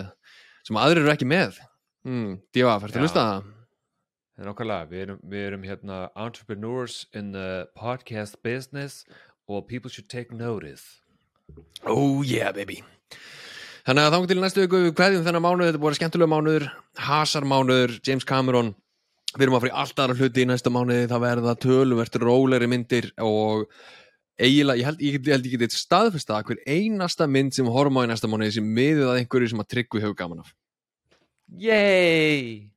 sem aðrir eru ekki með. Hmm, Díva, Já. að hlusta það? Það er nákvæmlega, við erum, við erum hérna entrepreneurs in the podcast business og people should take notice. Oh yeah baby Þannig að þá til næstu viku við kveðjum þennan mánuð, þetta voru skemmtulega mánuður Hasar mánuður, James Cameron Við erum að fara í allt aðra hluti í næsta mánuði það verða töluvert rólegri myndir og eiginlega, ég held ég, get- ég held ég getið staðfesta að hver einasta mynd sem við horfum á í næsta mánuði sem miðið að einhverju sem að tryggvi hefur gaman af Yay!